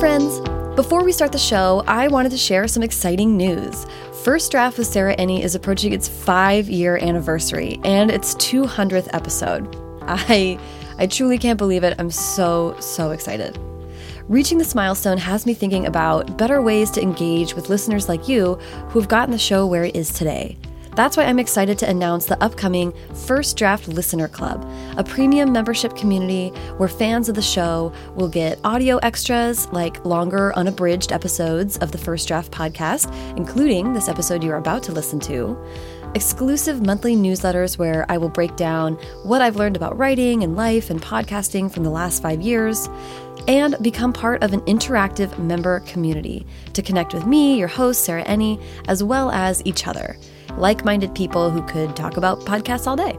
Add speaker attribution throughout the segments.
Speaker 1: friends! Before we start the show, I wanted to share some exciting news. First Draft with Sarah Enni is approaching its five year anniversary and its 200th episode. I, I truly can't believe it. I'm so, so excited. Reaching this milestone has me thinking about better ways to engage with listeners like you who've gotten the show where it is today. That's why I'm excited to announce the upcoming First Draft Listener Club, a premium membership community where fans of the show will get audio extras like longer, unabridged episodes of the First Draft podcast, including this episode you're about to listen to exclusive monthly newsletters where I will break down what I've learned about writing and life and podcasting from the last five years, and become part of an interactive member community to connect with me, your host, Sarah Enni, as well as each other like minded people who could talk about podcasts all day.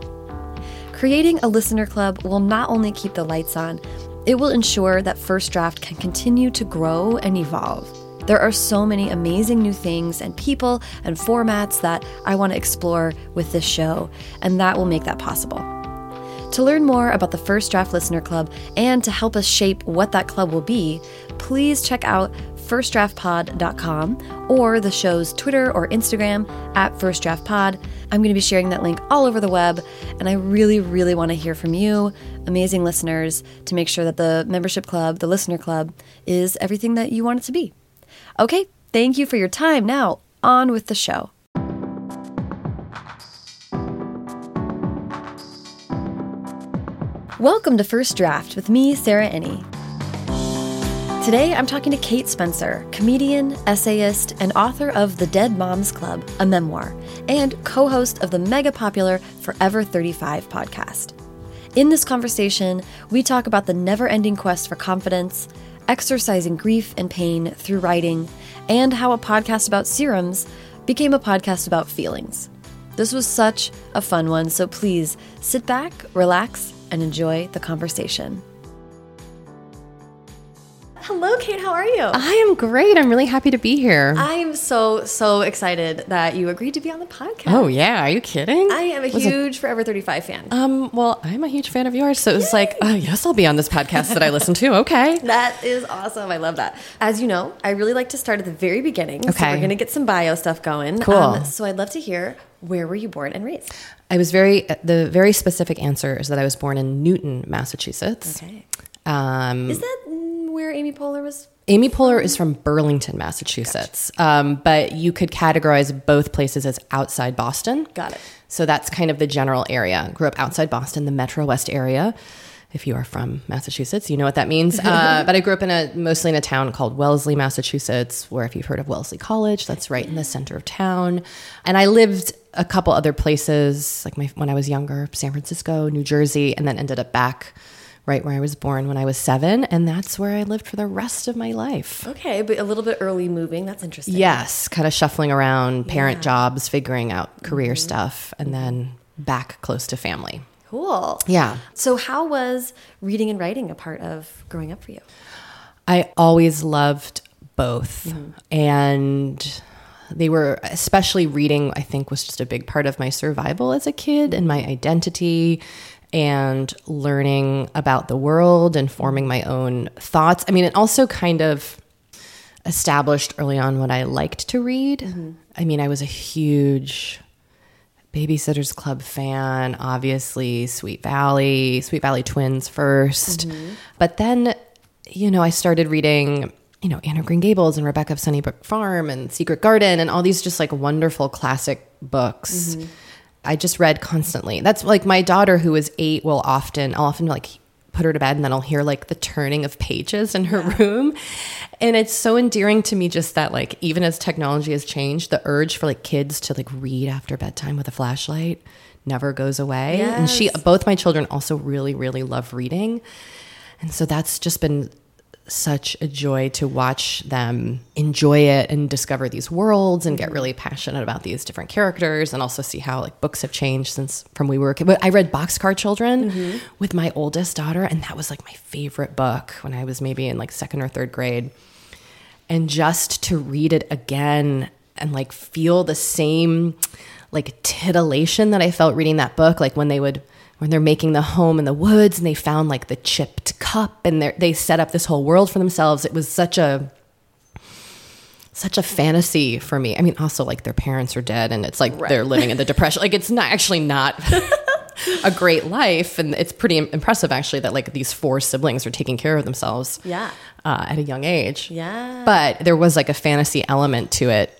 Speaker 1: Creating a listener club will not only keep the lights on, it will ensure that First Draft can continue to grow and evolve. There are so many amazing new things and people and formats that I want to explore with this show, and that will make that possible. To learn more about the First Draft Listener Club and to help us shape what that club will be, please check out firstdraftpod.com or the show's Twitter or Instagram at firstdraftpod. I'm going to be sharing that link all over the web, and I really, really want to hear from you, amazing listeners, to make sure that the membership club, the listener club, is everything that you want it to be. Okay, thank you for your time. Now, on with the show. Welcome to First Draft with me, Sarah Enni. Today, I'm talking to Kate Spencer, comedian, essayist, and author of The Dead Moms Club, a memoir, and co host of the mega popular Forever 35 podcast. In this conversation, we talk about the never ending quest for confidence, exercising grief and pain through writing, and how a podcast about serums became a podcast about feelings. This was such a fun one, so please sit back, relax, and enjoy the conversation. Hello, Kate. How are you?
Speaker 2: I am great. I'm really happy to be here.
Speaker 1: I am so, so excited that you agreed to be on the podcast.
Speaker 2: Oh, yeah. Are you kidding?
Speaker 1: I am a Was huge it? Forever 35 fan.
Speaker 2: Um, well, I'm a huge fan of yours. So it was Yay. like, oh, yes, I'll be on this podcast that I listen to. Okay.
Speaker 1: that is awesome. I love that. As you know, I really like to start at the very beginning. Okay. So we're going to get some bio stuff going.
Speaker 2: Cool. Um,
Speaker 1: so I'd love to hear where were you born and raised?
Speaker 2: I was very, the very specific answer is that I was born in Newton, Massachusetts.
Speaker 1: Okay. Um, is that where Amy Poehler was
Speaker 2: Amy Poehler is from Burlington, Massachusetts, gotcha. um, but you could categorize both places as outside Boston.
Speaker 1: Got it.
Speaker 2: So that's kind of the general area. Grew up outside Boston, the Metro West area. If you are from Massachusetts, you know what that means. Uh, but I grew up in a mostly in a town called Wellesley, Massachusetts, where if you've heard of Wellesley College, that's right in the center of town. And I lived a couple other places, like my, when I was younger, San Francisco, New Jersey, and then ended up back right where I was born when I was seven. And that's where I lived for the rest of my life.
Speaker 1: Okay, but a little bit early moving. That's interesting.
Speaker 2: Yes, kind of shuffling around parent yeah. jobs, figuring out career mm-hmm. stuff, and then back close to family.
Speaker 1: Cool.
Speaker 2: Yeah.
Speaker 1: So, how was reading and writing a part of growing up for you?
Speaker 2: I always loved both. Mm-hmm. And they were, especially reading, I think, was just a big part of my survival as a kid and my identity and learning about the world and forming my own thoughts. I mean, it also kind of established early on what I liked to read. Mm-hmm. I mean, I was a huge Babysitters Club fan, obviously, Sweet Valley, Sweet Valley Twins 1st mm-hmm. But then, you know, I started reading you know, Anne of Green Gables and Rebecca of Sunnybrook Farm and Secret Garden and all these just like wonderful classic books. Mm-hmm. I just read constantly. That's like my daughter who is eight will often, I'll often like put her to bed and then I'll hear like the turning of pages in her yeah. room. And it's so endearing to me just that like even as technology has changed, the urge for like kids to like read after bedtime with a flashlight never goes away. Yes. And she both my children also really, really love reading. And so that's just been such a joy to watch them enjoy it and discover these worlds and get mm-hmm. really passionate about these different characters and also see how like books have changed since from we were But I read Boxcar Children mm-hmm. with my oldest daughter and that was like my favorite book when I was maybe in like second or third grade. And just to read it again and like feel the same like titillation that I felt reading that book like when they would when they're making the home in the woods and they found like the chipped cup and they they set up this whole world for themselves. It was such a such a fantasy for me. I mean, also like their parents are dead and it's like they're living in the depression. Like it's not actually not a great life, and it's pretty impressive actually that like these four siblings are taking care of themselves.
Speaker 1: Yeah.
Speaker 2: Uh, at a young age.
Speaker 1: Yeah.
Speaker 2: But there was like a fantasy element to it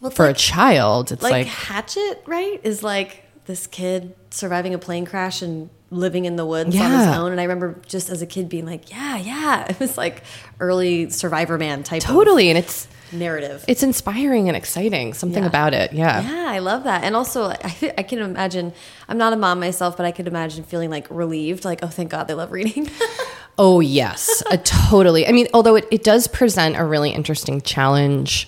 Speaker 1: Well,
Speaker 2: for
Speaker 1: like-
Speaker 2: a child. It's
Speaker 1: like,
Speaker 2: like,
Speaker 1: Hatchet, right? Is like this kid surviving a plane crash and living in the woods on his own. And I remember just as a kid being like, yeah, yeah. It was like early Survivor Man type
Speaker 2: totally, and it's
Speaker 1: narrative.
Speaker 2: it's inspiring and exciting. Something
Speaker 1: Yeah.
Speaker 2: about it, yeah.
Speaker 1: yeah, I love that. And also, I, I can imagine, I'm not a mom myself, but I could imagine feeling like relieved, like, oh, thank God they love reading.
Speaker 2: Oh yes, a totally. I mean, although it, it does present a really interesting challenge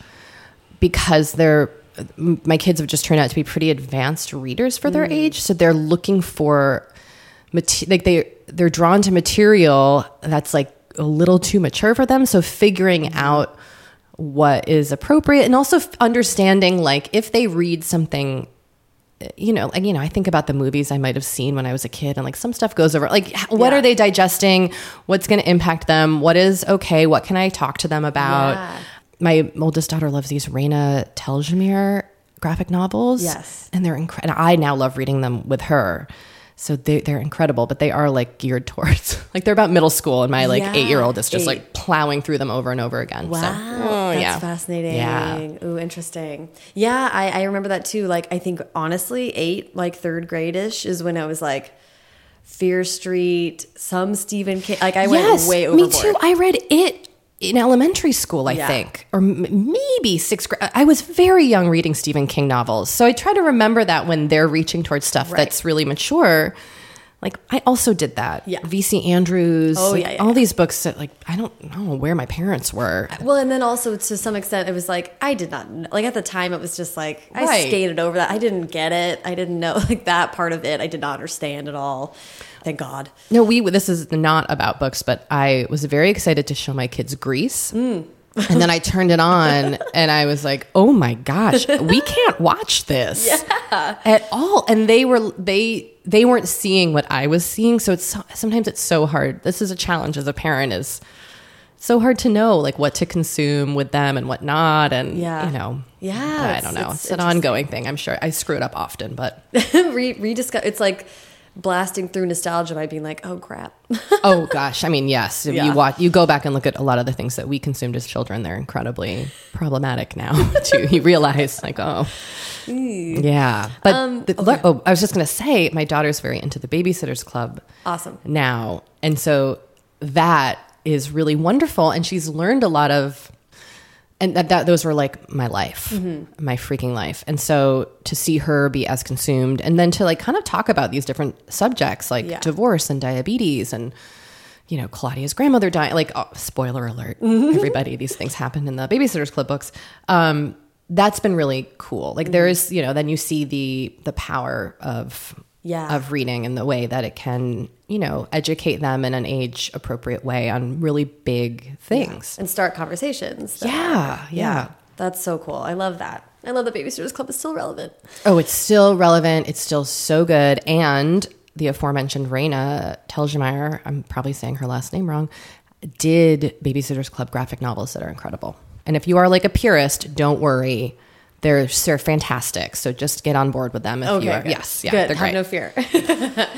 Speaker 2: because they're my kids have just turned out to be pretty advanced readers for their mm. age, so they're looking for mate- like they they're drawn to material that's like a little too mature for them. So figuring mm-hmm. out what is appropriate and also f- understanding like if they read something eh, you know, like you know, I think about the movies I might have seen when I was a kid, and like some stuff goes over. Like, what
Speaker 1: Yeah.
Speaker 2: are they digesting? What's going to impact them? What is okay? What can I talk to them about?
Speaker 1: Yeah.
Speaker 2: My oldest daughter loves these Raina Telgemeier graphic novels.
Speaker 1: Yes.
Speaker 2: and they're incredible. I now love reading them with her. So they, they're incredible, but they are like geared towards like they're about middle school, and my like
Speaker 1: Yeah,
Speaker 2: eight year old is just
Speaker 1: eight.
Speaker 2: like plowing through them over and over again.
Speaker 1: Wow,
Speaker 2: so, oh,
Speaker 1: that's
Speaker 2: yeah.
Speaker 1: fascinating.
Speaker 2: Yeah.
Speaker 1: Ooh, interesting. Yeah, I, I remember that too. Like, I think honestly, eight, like third grade ish, is when I was like, Fear Street, some Stephen King. Like, I went way overboard.
Speaker 2: Me too. I read it in elementary school, I
Speaker 1: Yeah.
Speaker 2: think, or m- maybe sixth grade. I was very young reading Stephen King novels, so I try to remember that when they're reaching towards stuff
Speaker 1: Right.
Speaker 2: that's really mature. Like I also did that.
Speaker 1: Yeah.
Speaker 2: V.C. Andrews.
Speaker 1: Oh,
Speaker 2: like,
Speaker 1: yeah, yeah,
Speaker 2: all these books that like I don't know where my parents were.
Speaker 1: Well, and then also to some extent, it was like I did not kn- like at the time. It was just like I
Speaker 2: Right.
Speaker 1: skated over that. I didn't get it. I didn't know like that part of it. I did not understand at all. Thank God.
Speaker 2: No, we. This is not about books, but I was very excited to show my kids Grease.
Speaker 1: Mm.
Speaker 2: and then I turned it on and I was like, "Oh my gosh, we can't watch this at all." And they were they they weren't seeing what I was seeing, so it's so, sometimes it's so hard. This is a challenge as a parent is so hard to know like what to consume with them and what not and
Speaker 1: Yeah.
Speaker 2: you know.
Speaker 1: Yeah,
Speaker 2: I don't know.
Speaker 1: it's
Speaker 2: It's, an ongoing thing. I'm sure I screw it up often, but
Speaker 1: Re- rediscover. It's like blasting through nostalgia by being like, oh crap.
Speaker 2: oh gosh, I mean, yes. If
Speaker 1: Yeah.
Speaker 2: you watch, you go back and look at a lot of the things that we consumed as children. They're incredibly problematic now. too. You realize, like, oh, yeah. But
Speaker 1: Um,
Speaker 2: the, look, oh, I was just gonna say, my daughter's very into the Babysitters Club
Speaker 1: Awesome.
Speaker 2: now, and so that is really wonderful. And she's learned a lot of. And that, that those were like my life,
Speaker 1: Mm-hmm.
Speaker 2: my freaking life. And so to see her be as consumed and then to like kind of talk about these different subjects like
Speaker 1: Yeah.
Speaker 2: divorce and diabetes and you know Claudia's grandmother died. Like oh, spoiler alert,
Speaker 1: Mm-hmm.
Speaker 2: everybody, these things happened in the Babysitters Club books. Um, that's been really cool. Like
Speaker 1: Mm-hmm.
Speaker 2: there is, you know, then you see the the power of
Speaker 1: Yeah.
Speaker 2: of reading and the way that it can, you know, educate them in an age appropriate way on really big things.
Speaker 1: and start conversations. that-
Speaker 2: Yeah, yeah.
Speaker 1: That's so cool. I love that. I love that Babysitters Club is still relevant.
Speaker 2: Oh, it's still relevant. It's still so good. And the aforementioned Raina Telgemeier, I'm probably saying her last name wrong, did Babysitters Club graphic novels that are incredible. And if you are like a purist, don't worry. They're, they're fantastic. So just get on board with them if you are.
Speaker 1: good.
Speaker 2: Yes, yeah,
Speaker 1: good.
Speaker 2: they're
Speaker 1: Have
Speaker 2: great.
Speaker 1: no fear.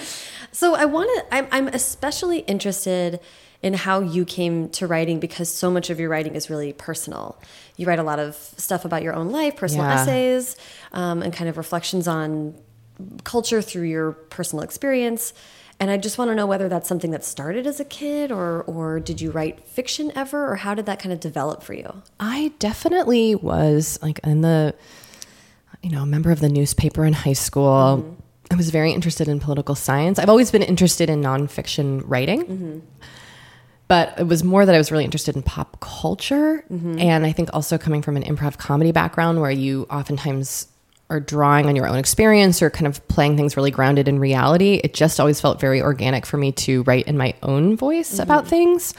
Speaker 1: so I want to. I'm, I'm especially interested in how you came to writing because so much of your writing is really personal. You write a lot of stuff about your own life, personal
Speaker 2: Yeah.
Speaker 1: essays, um, and kind of reflections on culture through your personal experience. And I just want to know whether that's something that started as a kid, or or did you write fiction ever, or how did that kind of develop for you?
Speaker 2: I definitely was like in the, you know, a member of the newspaper in high school. Mm-hmm. I was very interested in political science. I've always been interested in nonfiction writing. Mm-hmm. But it was more that I was really interested in pop culture. Mm-hmm. And I think also coming from an improv comedy background where you oftentimes are drawing on your own experience or kind of playing things really grounded in reality, it just always felt very organic for me to write in my own voice mm-hmm. about things.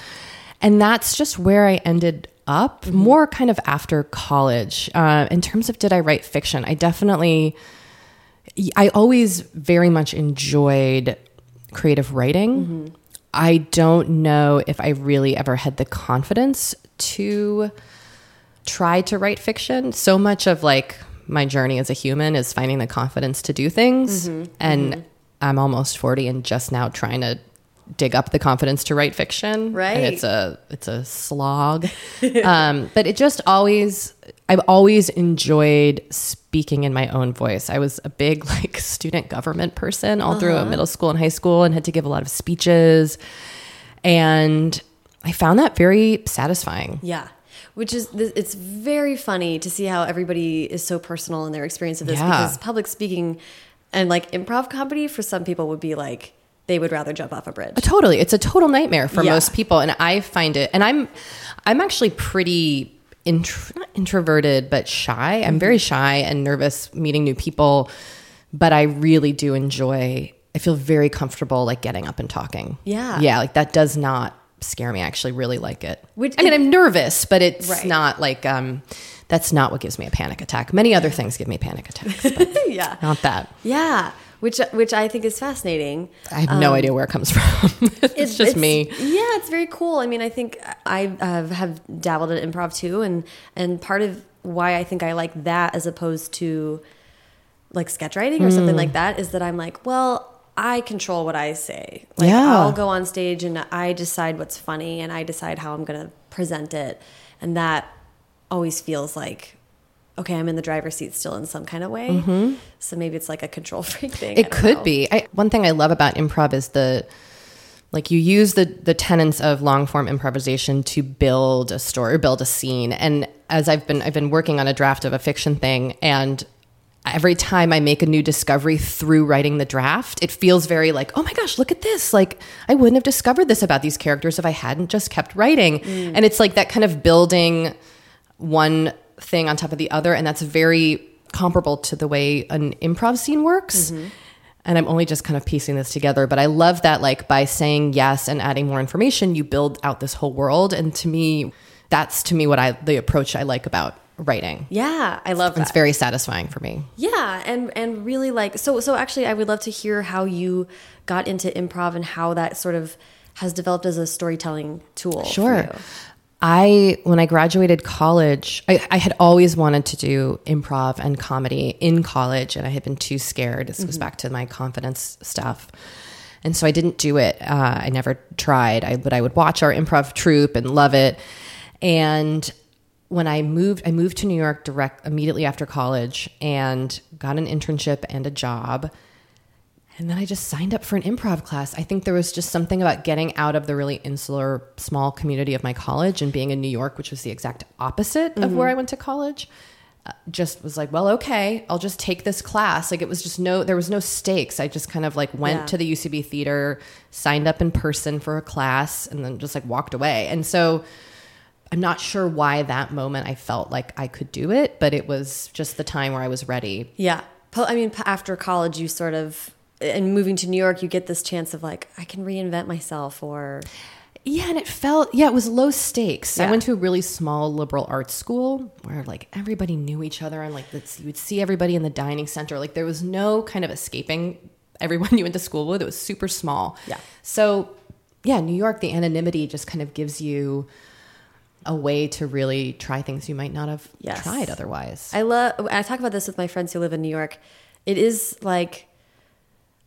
Speaker 2: And that's just where I ended up mm-hmm. more kind of after college. Uh, in terms of did I write fiction, I definitely I always very much enjoyed creative writing. Mm-hmm. I don't know if I really ever had the confidence to try to write fiction. So much of like my journey as a human is finding the confidence to do things. Mm-hmm. And mm-hmm. I'm almost 40 and just now trying to dig up the confidence to write fiction.
Speaker 1: Right.
Speaker 2: And it's a it's a slog. um, but it just always I've always enjoyed speaking in my own voice. I was a big like student government person all through uh-huh. middle school and high school and had to give a lot of speeches. And I found that very satisfying.
Speaker 1: Yeah. Which is, it's very funny to see how everybody is so personal in their experience of this
Speaker 2: Yeah.
Speaker 1: because public speaking and like improv comedy for some people would be like, they would rather jump off a bridge.
Speaker 2: Totally. It's a total nightmare for
Speaker 1: Yeah.
Speaker 2: most people. And I find it, and I'm, I'm actually pretty intro, not introverted, but shy.
Speaker 1: Mm-hmm.
Speaker 2: I'm very shy and nervous meeting new people, but I really do enjoy, I feel very comfortable like getting up and talking.
Speaker 1: Yeah.
Speaker 2: Yeah. Like that does not scare me. I actually really like it.
Speaker 1: Which-
Speaker 2: I mean, I'm nervous, but it's
Speaker 1: Right.
Speaker 2: not like, um, that's not what gives me a panic attack. Many other things give me panic attacks, but
Speaker 1: yeah.
Speaker 2: not that.
Speaker 1: Yeah. Which, which I think is fascinating.
Speaker 2: I have no idea where it comes from. it's, just me.
Speaker 1: Yeah, it's very cool. I mean, I think I uh, have dabbled in improv too, and and part of why I think I like that as opposed to like sketch writing or
Speaker 2: Hmm.
Speaker 1: something like that is that I'm like, well, I control what I say. Like,
Speaker 2: Yeah.
Speaker 1: I'll go on stage and I decide what's funny, and I decide how I'm going to present it, and that always feels like. Okay, I'm in the driver's seat still in some kind of way. Mm-hmm. So maybe it's like a control freak thing.
Speaker 2: It could
Speaker 1: know.
Speaker 2: be. I, one thing I love about improv is the like you use the the tenets of long form improvisation to build a story, build a scene. And as I've been I've been working on a draft of a fiction thing, and every time I make a new discovery through writing the draft, it feels very like, oh my gosh, look at this! Like I wouldn't have discovered this about these characters if I hadn't just kept writing. Mm. And it's like that kind of building one thing on top of the other and that's very comparable to the way an improv scene works mm-hmm. and i'm only just kind of piecing this together but i love that like by saying yes and adding more information you build out this whole world and to me that's to me what i the approach i like about writing
Speaker 1: Yeah, I love that.
Speaker 2: it's very satisfying for me
Speaker 1: Yeah, and and really like so so actually I would love to hear how you got into improv and how that sort of has developed as a storytelling tool. for
Speaker 2: Sure. I, when I graduated college, I, I had always wanted to do improv and comedy in college, and I had been too scared. This goes back to my confidence stuff. And so I didn't do it. Uh, I never tried. I, but I would watch our improv troupe and love it. And when I moved, I moved to New York direct immediately after college and got an internship and a job. And then I just signed up for an improv class. I think there was just something about getting out of the really insular, small community of my college and being in New York, which was the exact opposite of where I went to college. Uh, just was like, well, okay, I'll just take this class. Like it was just no, there was no stakes. I just kind of like went
Speaker 1: Yeah.
Speaker 2: to the UCB theater, signed up in person for a class, and then just like walked away. And so I'm not sure why that moment I felt like I could do it, but it was just the time where I was ready.
Speaker 1: Yeah. I mean, after college, you sort of and moving to New York, you get this chance of like I can reinvent myself, or
Speaker 2: Yeah, and it felt yeah, it was low stakes. I went to a really small liberal arts school where like everybody knew each other and like you would see everybody in the dining center. Like there was no kind of escaping everyone you went to school with. It was super small.
Speaker 1: Yeah.
Speaker 2: So yeah, New York, the anonymity just kind of gives you a way to really try things you might not have
Speaker 1: Yes.
Speaker 2: tried otherwise.
Speaker 1: I love. I talk about this with my friends who live in New York. It is like.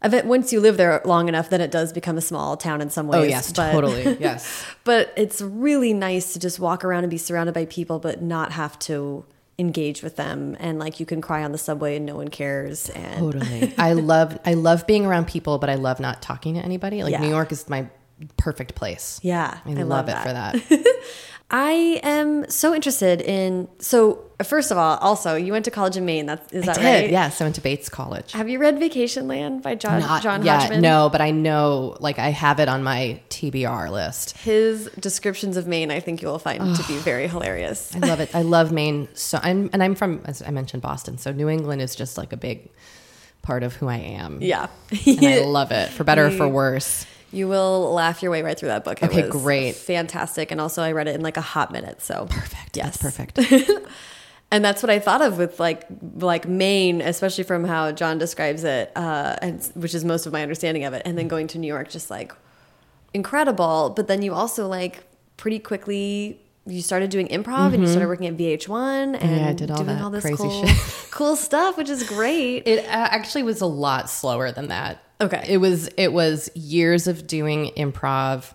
Speaker 1: I bet once you live there long enough, then it does become a small town in some oh, ways.
Speaker 2: oh yes,
Speaker 1: but-
Speaker 2: totally. Yes.
Speaker 1: but it's really nice to just walk around and be surrounded by people but not have to engage with them and like you can cry on the subway and no one cares and
Speaker 2: Totally. I love I love being around people, but I love not talking to anybody. Like
Speaker 1: Yeah.
Speaker 2: New York is my perfect place.
Speaker 1: yeah
Speaker 2: I, love, it for that.
Speaker 1: i am so interested in so uh, first of all also you went to college in maine that's is
Speaker 2: I
Speaker 1: that
Speaker 2: did.
Speaker 1: right
Speaker 2: Yes, I went to Bates College.
Speaker 1: have you read Vacationland by john
Speaker 2: Not
Speaker 1: john
Speaker 2: yet,
Speaker 1: hodgman
Speaker 2: no, but I know, like, I have it on my TBR list.
Speaker 1: his descriptions of maine i think you will find to be very hilarious
Speaker 2: I love it. I love Maine. So I'm, and I'm from, as I mentioned, Boston. So New England is just like a big part of who I am.
Speaker 1: yeah
Speaker 2: and I love it for better or for worse.
Speaker 1: You will laugh your way right through that book. It
Speaker 2: Okay,
Speaker 1: was
Speaker 2: great.
Speaker 1: fantastic, and also I read it in like a hot minute. So
Speaker 2: Perfect.
Speaker 1: Yes.
Speaker 2: That's perfect.
Speaker 1: And that's what I thought of with like like Maine, especially from how John describes it, uh, and which is most of my understanding of it. And then going to New York, just like incredible. But then you also like pretty quickly you started doing improv and you started working at VH1 and
Speaker 2: Yeah, I did all
Speaker 1: doing
Speaker 2: that
Speaker 1: all this
Speaker 2: crazy
Speaker 1: cool,
Speaker 2: shit.
Speaker 1: cool stuff, which is great.
Speaker 2: It uh, actually was a lot slower than that.
Speaker 1: Okay.
Speaker 2: It was it was years of doing improv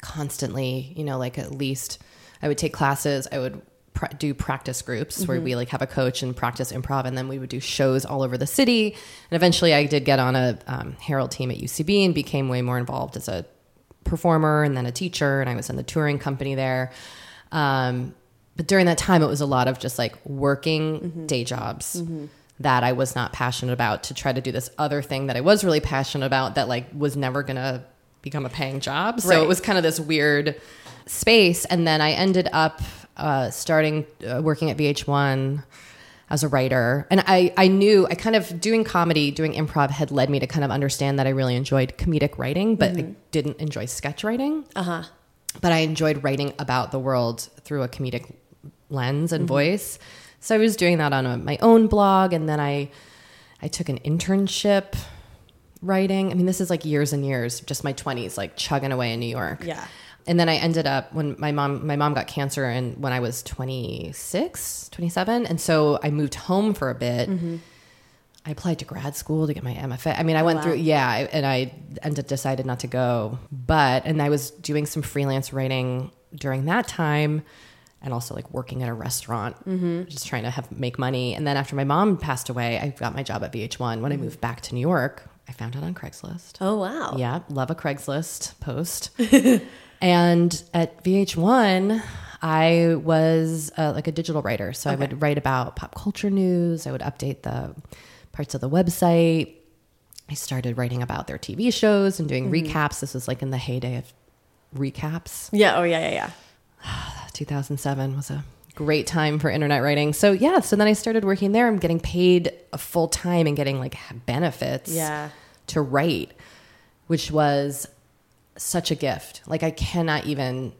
Speaker 2: constantly, you know, like at least I would take classes, I would pr- do practice groups where we like have a coach and practice improv and then we would do shows all over the city. And eventually I did get on a um, Herald team at UCB and became way more involved as a performer and then a teacher and I was in the touring company there. Um, but during that time, it was a lot of just like working day jobs that I was not passionate about to try to do this other thing that I was really passionate about that like was never gonna become a paying job. So
Speaker 1: Right.
Speaker 2: it was kind of this weird space. And then I ended up uh, starting uh, working at VH1 as a writer. And I, I knew I kind of doing comedy, doing improv had led me to kind of understand that I really enjoyed comedic writing, but I didn't enjoy sketch writing
Speaker 1: Uh huh.
Speaker 2: but I enjoyed writing about the world through a comedic lens and voice. So I was doing that on a, my own blog, and then I I took an internship writing. I mean, this is like years and years, just my twenties, like chugging away in New York.
Speaker 1: Yeah.
Speaker 2: And then I ended up when my mom my mom got cancer and when I was 26, 27, and so I moved home for a bit. Mm-hmm. I applied to grad school to get my MFA. I mean, I oh, went
Speaker 1: wow.
Speaker 2: through, yeah, and I ended decided not to go. But and I was doing some freelance writing during that time, and also like working at a restaurant, just trying to have make money. And then after my mom passed away, I got my job at VH1. When I moved back to New York, I found it on Craigslist.
Speaker 1: Oh wow.
Speaker 2: Yeah, love a Craigslist post. and at VH1, I was uh, like a digital writer. So I would write about pop culture news, I would update the parts of the website. I started writing about their TV shows and doing recaps. This was like in the heyday of recaps.
Speaker 1: Yeah. Oh yeah. Yeah. Yeah.
Speaker 2: 2007 was a great time for internet writing. So yeah, so then I started working there. I'm getting paid a full time and getting like benefits
Speaker 1: Yeah.
Speaker 2: to write, which was such a gift. Like I cannot even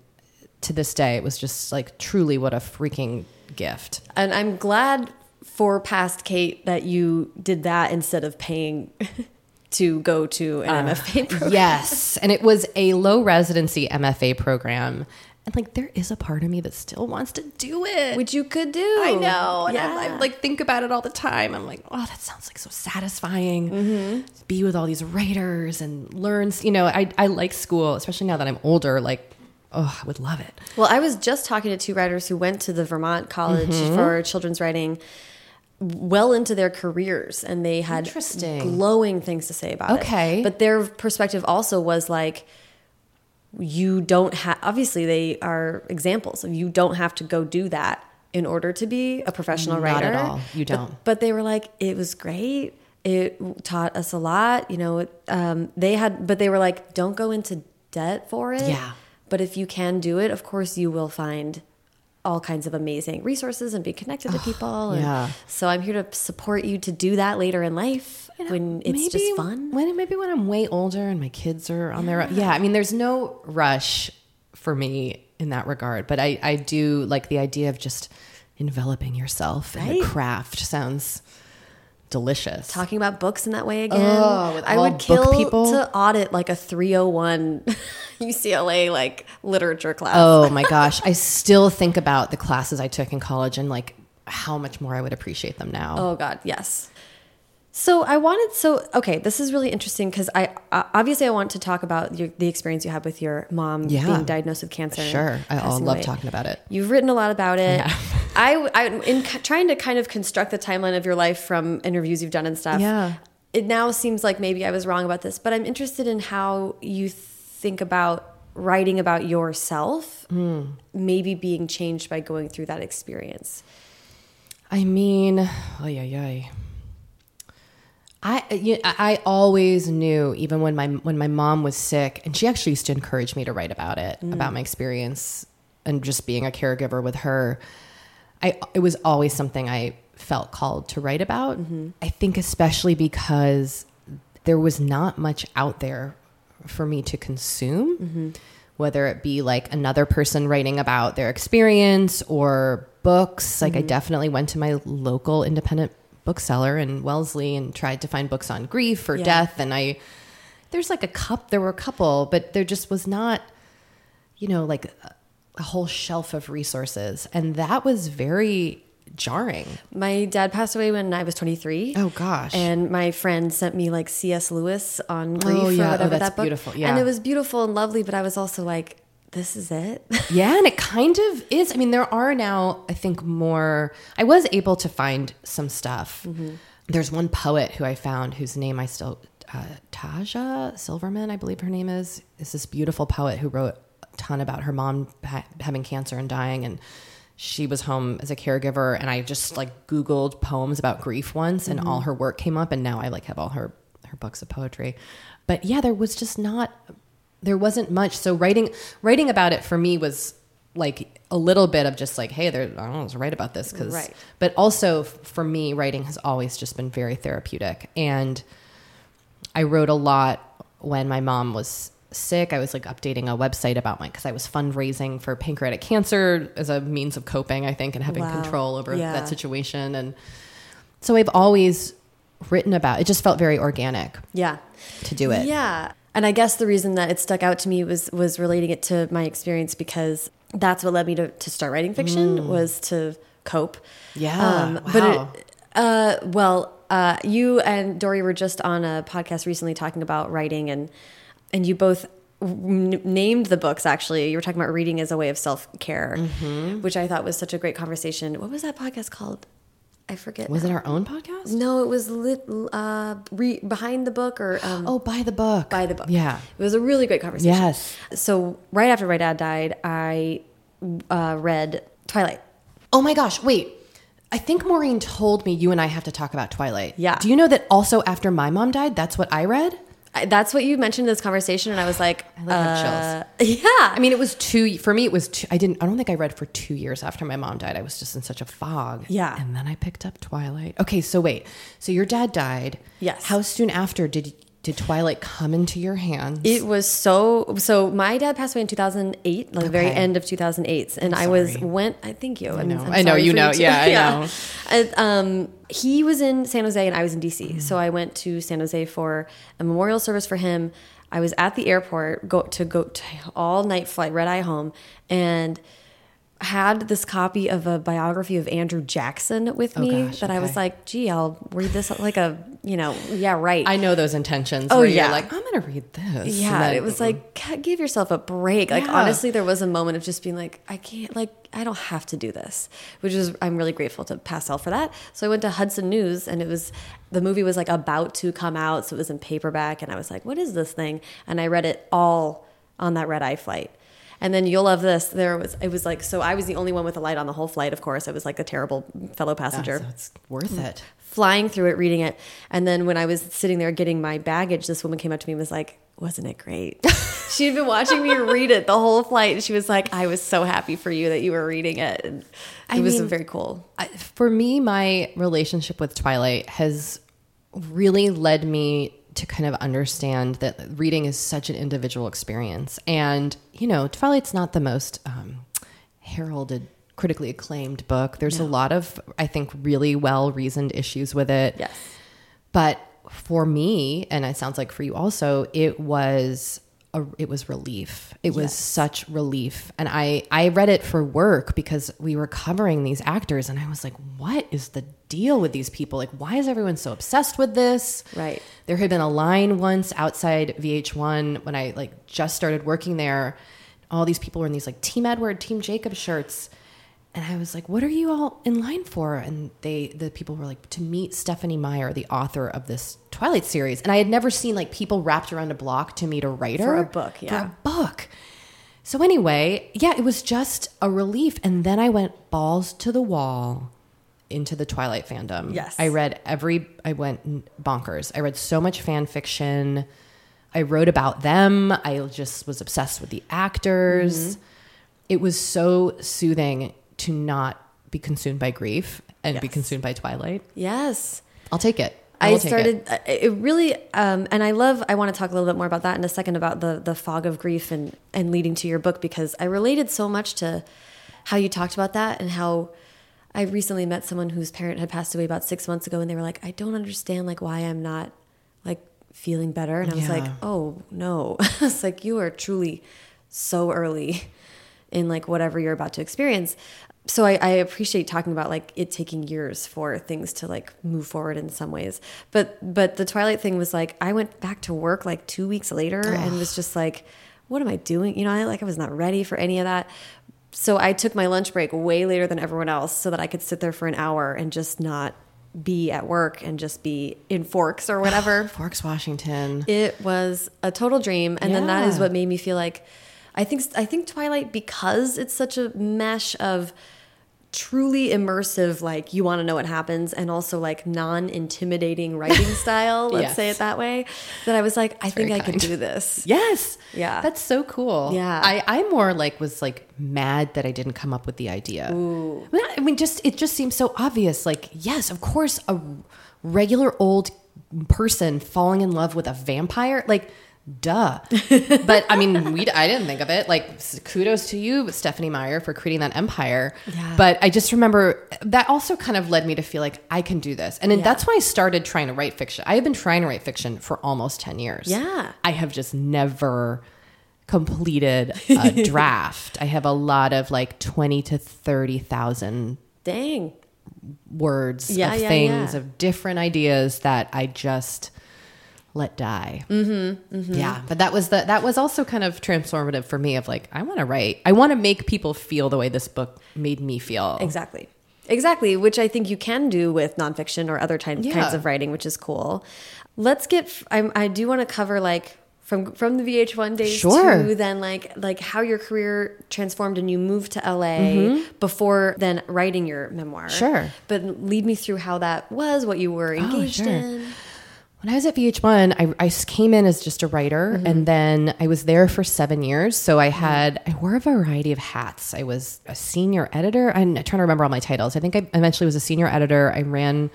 Speaker 2: to this day it was just like truly what a freaking gift.
Speaker 1: And I'm glad for past Kate that you did that instead of paying to go to an uh, MFA program.
Speaker 2: Yes, and it was a low residency MFA program. And like there is a part of me that still wants to do it.
Speaker 1: Which you could do.
Speaker 2: I know. And
Speaker 1: Yeah.
Speaker 2: I, I like think about it all the time. I'm like, oh, that sounds like so satisfying.
Speaker 1: Mm-hmm.
Speaker 2: Be with all these writers and learn. You know, I I like school, especially now that I'm older. Like, oh, I would love it.
Speaker 1: Well, I was just talking to two writers who went to the Vermont College
Speaker 2: Mm-hmm.
Speaker 1: for children's writing well into their careers and they had
Speaker 2: Interesting.
Speaker 1: glowing things to say about it.
Speaker 2: Okay.
Speaker 1: But their perspective also was like you don't have obviously they are examples of you don't have to go do that in order to be a professional
Speaker 2: Not
Speaker 1: writer.
Speaker 2: at all. You don't.
Speaker 1: But, they were like it was great. It taught us a lot, you know, um, they had but they were like don't go into debt for it.
Speaker 2: Yeah.
Speaker 1: But if you can do it, of course you will find all kinds of amazing resources and be connected to people. And
Speaker 2: yeah.
Speaker 1: So I'm here to support you to do that later in life when it's just fun.
Speaker 2: When maybe when I'm way older and my kids are on their own. Yeah, I mean, there's no rush for me in that regard, but I I do like the idea of just enveloping yourself in
Speaker 1: Right.
Speaker 2: the craft. Sounds delicious.
Speaker 1: Talking about books in that way again.
Speaker 2: Oh, with
Speaker 1: I would kill
Speaker 2: people?
Speaker 1: to audit like a 301 UCLA like literature class.
Speaker 2: Oh my gosh, I still think about the classes I took in college and like how much more I would appreciate them now.
Speaker 1: Oh God, yes. So I wanted so okay. This is really interesting because I uh, obviously I want to talk about your, the experience you had with your mom
Speaker 2: Yeah.
Speaker 1: being diagnosed with cancer.
Speaker 2: Sure, I all love
Speaker 1: away.
Speaker 2: talking about it.
Speaker 1: You've written a lot about it.
Speaker 2: Yeah.
Speaker 1: I, I in trying to kind of construct the timeline of your life from interviews you've done and stuff.
Speaker 2: Yeah.
Speaker 1: It now seems like maybe I was wrong about this, but I'm interested in how you think about writing about yourself,
Speaker 2: Hmm.
Speaker 1: maybe being changed by going through that experience.
Speaker 2: I mean, oh yeah, yeah. I you I I always knew, even when my when my mom was sick, and she actually used to encourage me to write about it, about my experience, and just being a caregiver with her. I it was always something I felt called to write about. I think especially because there was not much out there for me to consume whether it be like another person writing about their experience or books. Like,
Speaker 1: Mm-hmm.
Speaker 2: I definitely went to my local independent bookseller in Wellesley and tried to find books on grief or
Speaker 1: Yeah.
Speaker 2: death. And I, there's like a cup, there were a couple, but there just was not, you know, like a, whole shelf of resources. And that was very jarring.
Speaker 1: My dad passed away when I was 23.
Speaker 2: Oh, gosh.
Speaker 1: And my friend sent me like C.S. Lewis on grief
Speaker 2: Oh, yeah.
Speaker 1: or
Speaker 2: Oh,
Speaker 1: whatever
Speaker 2: that's
Speaker 1: that book.
Speaker 2: beautiful. Yeah.
Speaker 1: And it was beautiful and lovely, but I was also like, this is it.
Speaker 2: Yeah, and it kind of is. I mean, there are now, I think, more. I was able to find some stuff. There's one poet who I found whose name I still, uh, Taja Silverman, I believe her name is, is this beautiful poet who wrote ton about her mom ha- having cancer and dying. And she was home as a caregiver. And I just like Googled poems about grief once, and all mm-hmm. her work came up. And now I like have all her, her books of poetry. But yeah, there was just not there wasn't much so writing writing about it for me was like a little bit of just like hey there i don't know to write about this because
Speaker 1: Right.
Speaker 2: but also f- for me writing has always just been very therapeutic and i wrote a lot when my mom was sick i was like updating a website about my because i was fundraising for pancreatic cancer as a means of coping i think and having
Speaker 1: Wow.
Speaker 2: control over
Speaker 1: Yeah.
Speaker 2: that situation and so i've always written about it just felt very organic
Speaker 1: yeah.
Speaker 2: to do it
Speaker 1: Yeah. And I guess the reason that it stuck out to me was was relating it to my experience because that's what led me to, to start writing fiction was to cope.
Speaker 2: Mm. Yeah.
Speaker 1: But
Speaker 2: Wow.
Speaker 1: it, uh, well, uh, you and Dory were just on a podcast recently talking about writing and and you both named the books actually you were talking about reading as a way of self-care
Speaker 2: Mm-hmm.
Speaker 1: which i thought was such a great conversation what was that podcast called i forget
Speaker 2: was
Speaker 1: now.
Speaker 2: it our own podcast
Speaker 1: no it was lit, uh, re, behind the book or um,
Speaker 2: Oh, buy the book.
Speaker 1: by the book.
Speaker 2: Yeah.
Speaker 1: It was a really great conversation.
Speaker 2: Yes.
Speaker 1: So right after my dad died, I uh, read Twilight.
Speaker 2: Oh my gosh, wait. I think Maureen told me you and I have to talk about Twilight.
Speaker 1: Yeah.
Speaker 2: Do you know that also after my mom died, that's what I read?
Speaker 1: I, that's what you mentioned in this conversation, and I was like,
Speaker 2: I
Speaker 1: uh, yeah.
Speaker 2: I mean, it was two for me. It was two, I didn't. I don't think I read for two years after my mom died. I was just in such a fog.
Speaker 1: Yeah.
Speaker 2: And then I picked up Twilight. Okay, so wait. So your dad died.
Speaker 1: Yes.
Speaker 2: How soon after did did Twilight come into your hands?
Speaker 1: It was so so. My dad passed away in 2008, like the very end of 2008, and I was went. I thank you. I
Speaker 2: know. I know, you know. Yeah, I know.
Speaker 1: And, um, he was in San Jose, and I was in DC.
Speaker 2: Mm-hmm.
Speaker 1: So I went to San Jose for a memorial service for him. I was at the airport go to go to all night flight, red eye home, and had this copy of a biography of Andrew Jackson with oh, me
Speaker 2: Oh, gosh,
Speaker 1: that I was like, gee, I'll read this like a, you know, yeah, right.
Speaker 2: I know those intentions.
Speaker 1: Oh,
Speaker 2: where
Speaker 1: yeah.
Speaker 2: You're like, I'm going to read this.
Speaker 1: Yeah,
Speaker 2: then-
Speaker 1: it was like give yourself a break. Like
Speaker 2: Yeah.
Speaker 1: honestly, there was a moment of just being like, I can't, like I don't have to do this, which is I'm really grateful to Pastel for that. So I went to Hudson News, and it was the movie was like about to come out, so it was in paperback, and I was like, what is this thing? And I read it all on that red eye flight. And then you'll love this. There was it was like so I was the only one with a light on the whole flight. Of course, I was like a terrible fellow ah, passenger
Speaker 2: so it's worth it.
Speaker 1: flying through it, reading it. And then when I was sitting there getting my baggage, this woman came up to me and was like, Wasn't it great? She'd been watching me read it the whole flight. And she was like, I was so happy for you that you were reading it. And it
Speaker 2: I
Speaker 1: was
Speaker 2: mean-
Speaker 1: very cool.
Speaker 2: I- for me, my relationship with Twilight has really led me to kind of understand that reading is such an individual experience. And, you know, Twilight's not the most um, heralded, critically acclaimed book. There's a lot of, I think, really well reasoned issues with it.
Speaker 1: Yes.
Speaker 2: But for me, and it sounds like for you also, it was a, it was relief. It was such relief. And I I read it for work because we were covering these actors and I was like, what is the deal with these people? Like why is everyone so obsessed with this?
Speaker 1: Right.
Speaker 2: There had been a line once outside VH1 when I like just started working there. All these people were in these like Team Edward, Team Jacob shirts. And I was like, "What are you all in line for?" And they, the people were like, "To meet Stephenie Meyer, the author of this Twilight series." And I had never seen like people wrapped around a block to meet a writer
Speaker 1: For a book, yeah.
Speaker 2: for a book. So anyway, yeah, it was just a relief. And then I went balls to the wall into the Twilight fandom.
Speaker 1: Yes.
Speaker 2: I read every. I went bonkers. I read so much fan fiction. I wrote about them. I just was obsessed with the actors.
Speaker 1: Mm-hmm.
Speaker 2: It was so soothing to not be consumed by grief and be consumed by Twilight.
Speaker 1: Yes.
Speaker 2: I'll take it. I
Speaker 1: I, started uh, it really um, and I love I want to talk a little bit more about that in a second about the the fog of grief and and leading to your book because I related so much to how you talked about that and how I recently met someone whose parent had passed away about 6 months ago and they were like I don't understand like why I'm not like feeling better. And I was like oh no. It's like you are truly so early in like whatever you're about to experience. So I, I appreciate talking about like it taking years for things to like move forward in some ways. But but the twilight thing was like i went back to work like two weeks later and was just like what am i doing? You know i like i was not ready for any of that so i took my lunch break way later than everyone else so that i could sit there for an hour and just not be at work and just be in forks or whatever.
Speaker 2: Forks, Washington.
Speaker 1: it was a total dream, and then that is what made me feel like I think I think Twilight because it's such a mesh of truly immersive like you want to know what happens and also like non-intimidating writing style let's
Speaker 2: Yes.
Speaker 1: say it that way that i was like i think i could
Speaker 2: kind.
Speaker 1: do this
Speaker 2: Yes.
Speaker 1: Yeah.
Speaker 2: That's so cool.
Speaker 1: Yeah.
Speaker 2: I, I more like was like mad that I didn't come up with the idea. I mean, I mean, just it just seems so obvious. Like, yes, of course, a regular old person falling in love with a vampire, like, duh. but I mean, we I didn't think of it. Like, kudos to you, Stephenie Meyer, for creating that empire.
Speaker 1: Yeah.
Speaker 2: But I just remember that also kind of led me to feel like I can do this, and
Speaker 1: Yeah.
Speaker 2: that's why I started trying to write fiction. I have been trying to write fiction for almost ten years.
Speaker 1: Yeah.
Speaker 2: I have just never completed a draft. I have a lot of like 20 to 30,000
Speaker 1: dang
Speaker 2: words
Speaker 1: Yeah,
Speaker 2: of
Speaker 1: yeah,
Speaker 2: things of different ideas that I just let die. Mm-hmm, Yeah, but that was the that was also kind of transformative for me of like I want to write. I want to make people feel the way this book made me feel.
Speaker 1: Exactly. Exactly, which I think you can do with nonfiction or other ty-
Speaker 2: Yeah.
Speaker 1: kinds of writing, which is cool. Let's get. f- I'm, I do want to cover like from from the VH1 days
Speaker 2: Sure.
Speaker 1: to then like like how your career transformed and you moved to LA before then writing your memoir.
Speaker 2: Mm-hmm. Sure.
Speaker 1: but lead me through how that was, what you were engaged
Speaker 2: sure.
Speaker 1: in.
Speaker 2: When I was at VH1, I came in as just a writer,
Speaker 1: Mm-hmm.
Speaker 2: and then I was there for seven years. So I mm-hmm. had I wore a variety of hats. I was a senior editor. I'm trying to remember all my titles. I think I eventually was a senior editor. I ran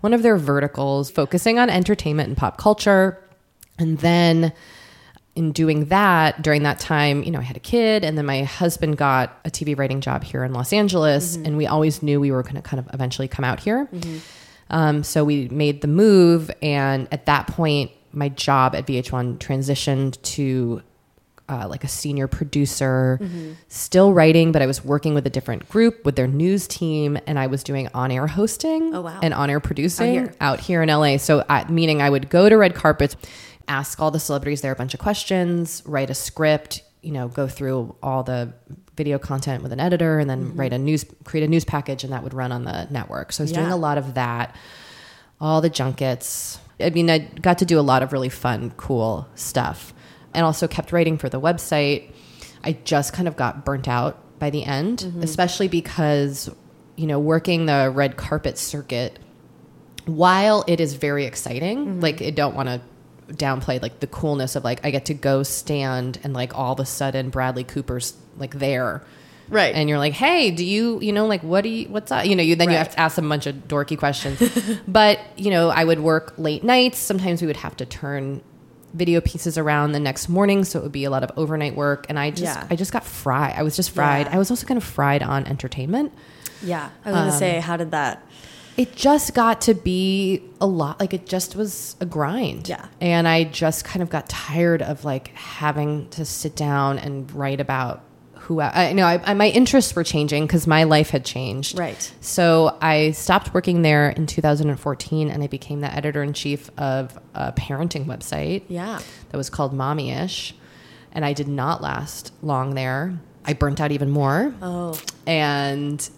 Speaker 2: one of their verticals, focusing on entertainment and pop culture, and then in doing that during that time you know i had a kid and then my husband got a tv writing job here in los angeles mm-hmm. and we always knew we were going to kind of eventually come out here mm-hmm. Um, so we made the move and at that point my job at vh1 transitioned to uh, like a senior producer, still writing, but I was working with a different group with their news team, and I was doing on-air hosting
Speaker 1: Oh, wow.
Speaker 2: and on-air producing
Speaker 1: here.
Speaker 2: out here in LA. So, I, meaning I would go to red carpets, ask all the celebrities there a bunch of questions, write a script, you know, go through all the video content with an editor, and then write a mm-hmm. news, create a news package, and that would run on the network. So I was doing a lot of that, all the junkets. I mean, I got to do a lot of really fun, cool stuff, and also kept writing for the website. I just kind of got burnt out by the end, mm-hmm. especially because you know working the red carpet circuit while it is very exciting mm-hmm. like i don't want to downplay like the coolness of like i get to go stand and like all of a sudden bradley cooper's like there.
Speaker 1: Right.
Speaker 2: and you're like hey do you you know like what do you what's up? You know you then you have to ask them a bunch of dorky questions. But you know i would work late nights. Sometimes we would have to turn video pieces around the next morning so it would be a lot of overnight work. And i just
Speaker 1: Yeah.
Speaker 2: i just got fried. I was just fried.
Speaker 1: Yeah.
Speaker 2: i was also kind of fried on entertainment.
Speaker 1: Yeah, I was gonna say, um, how did that?
Speaker 2: It just got to be a lot like it just was a grind
Speaker 1: Yeah.
Speaker 2: and i just kind of got tired of like having to sit down and write about who i, I know I, I, my interests were changing because my life had changed
Speaker 1: Right.
Speaker 2: so i stopped working there in 2014 and i became the editor-in-chief of a parenting website
Speaker 1: Yeah.
Speaker 2: that was called mommy-ish and i did not last long there i burnt out even more
Speaker 1: Oh,
Speaker 2: and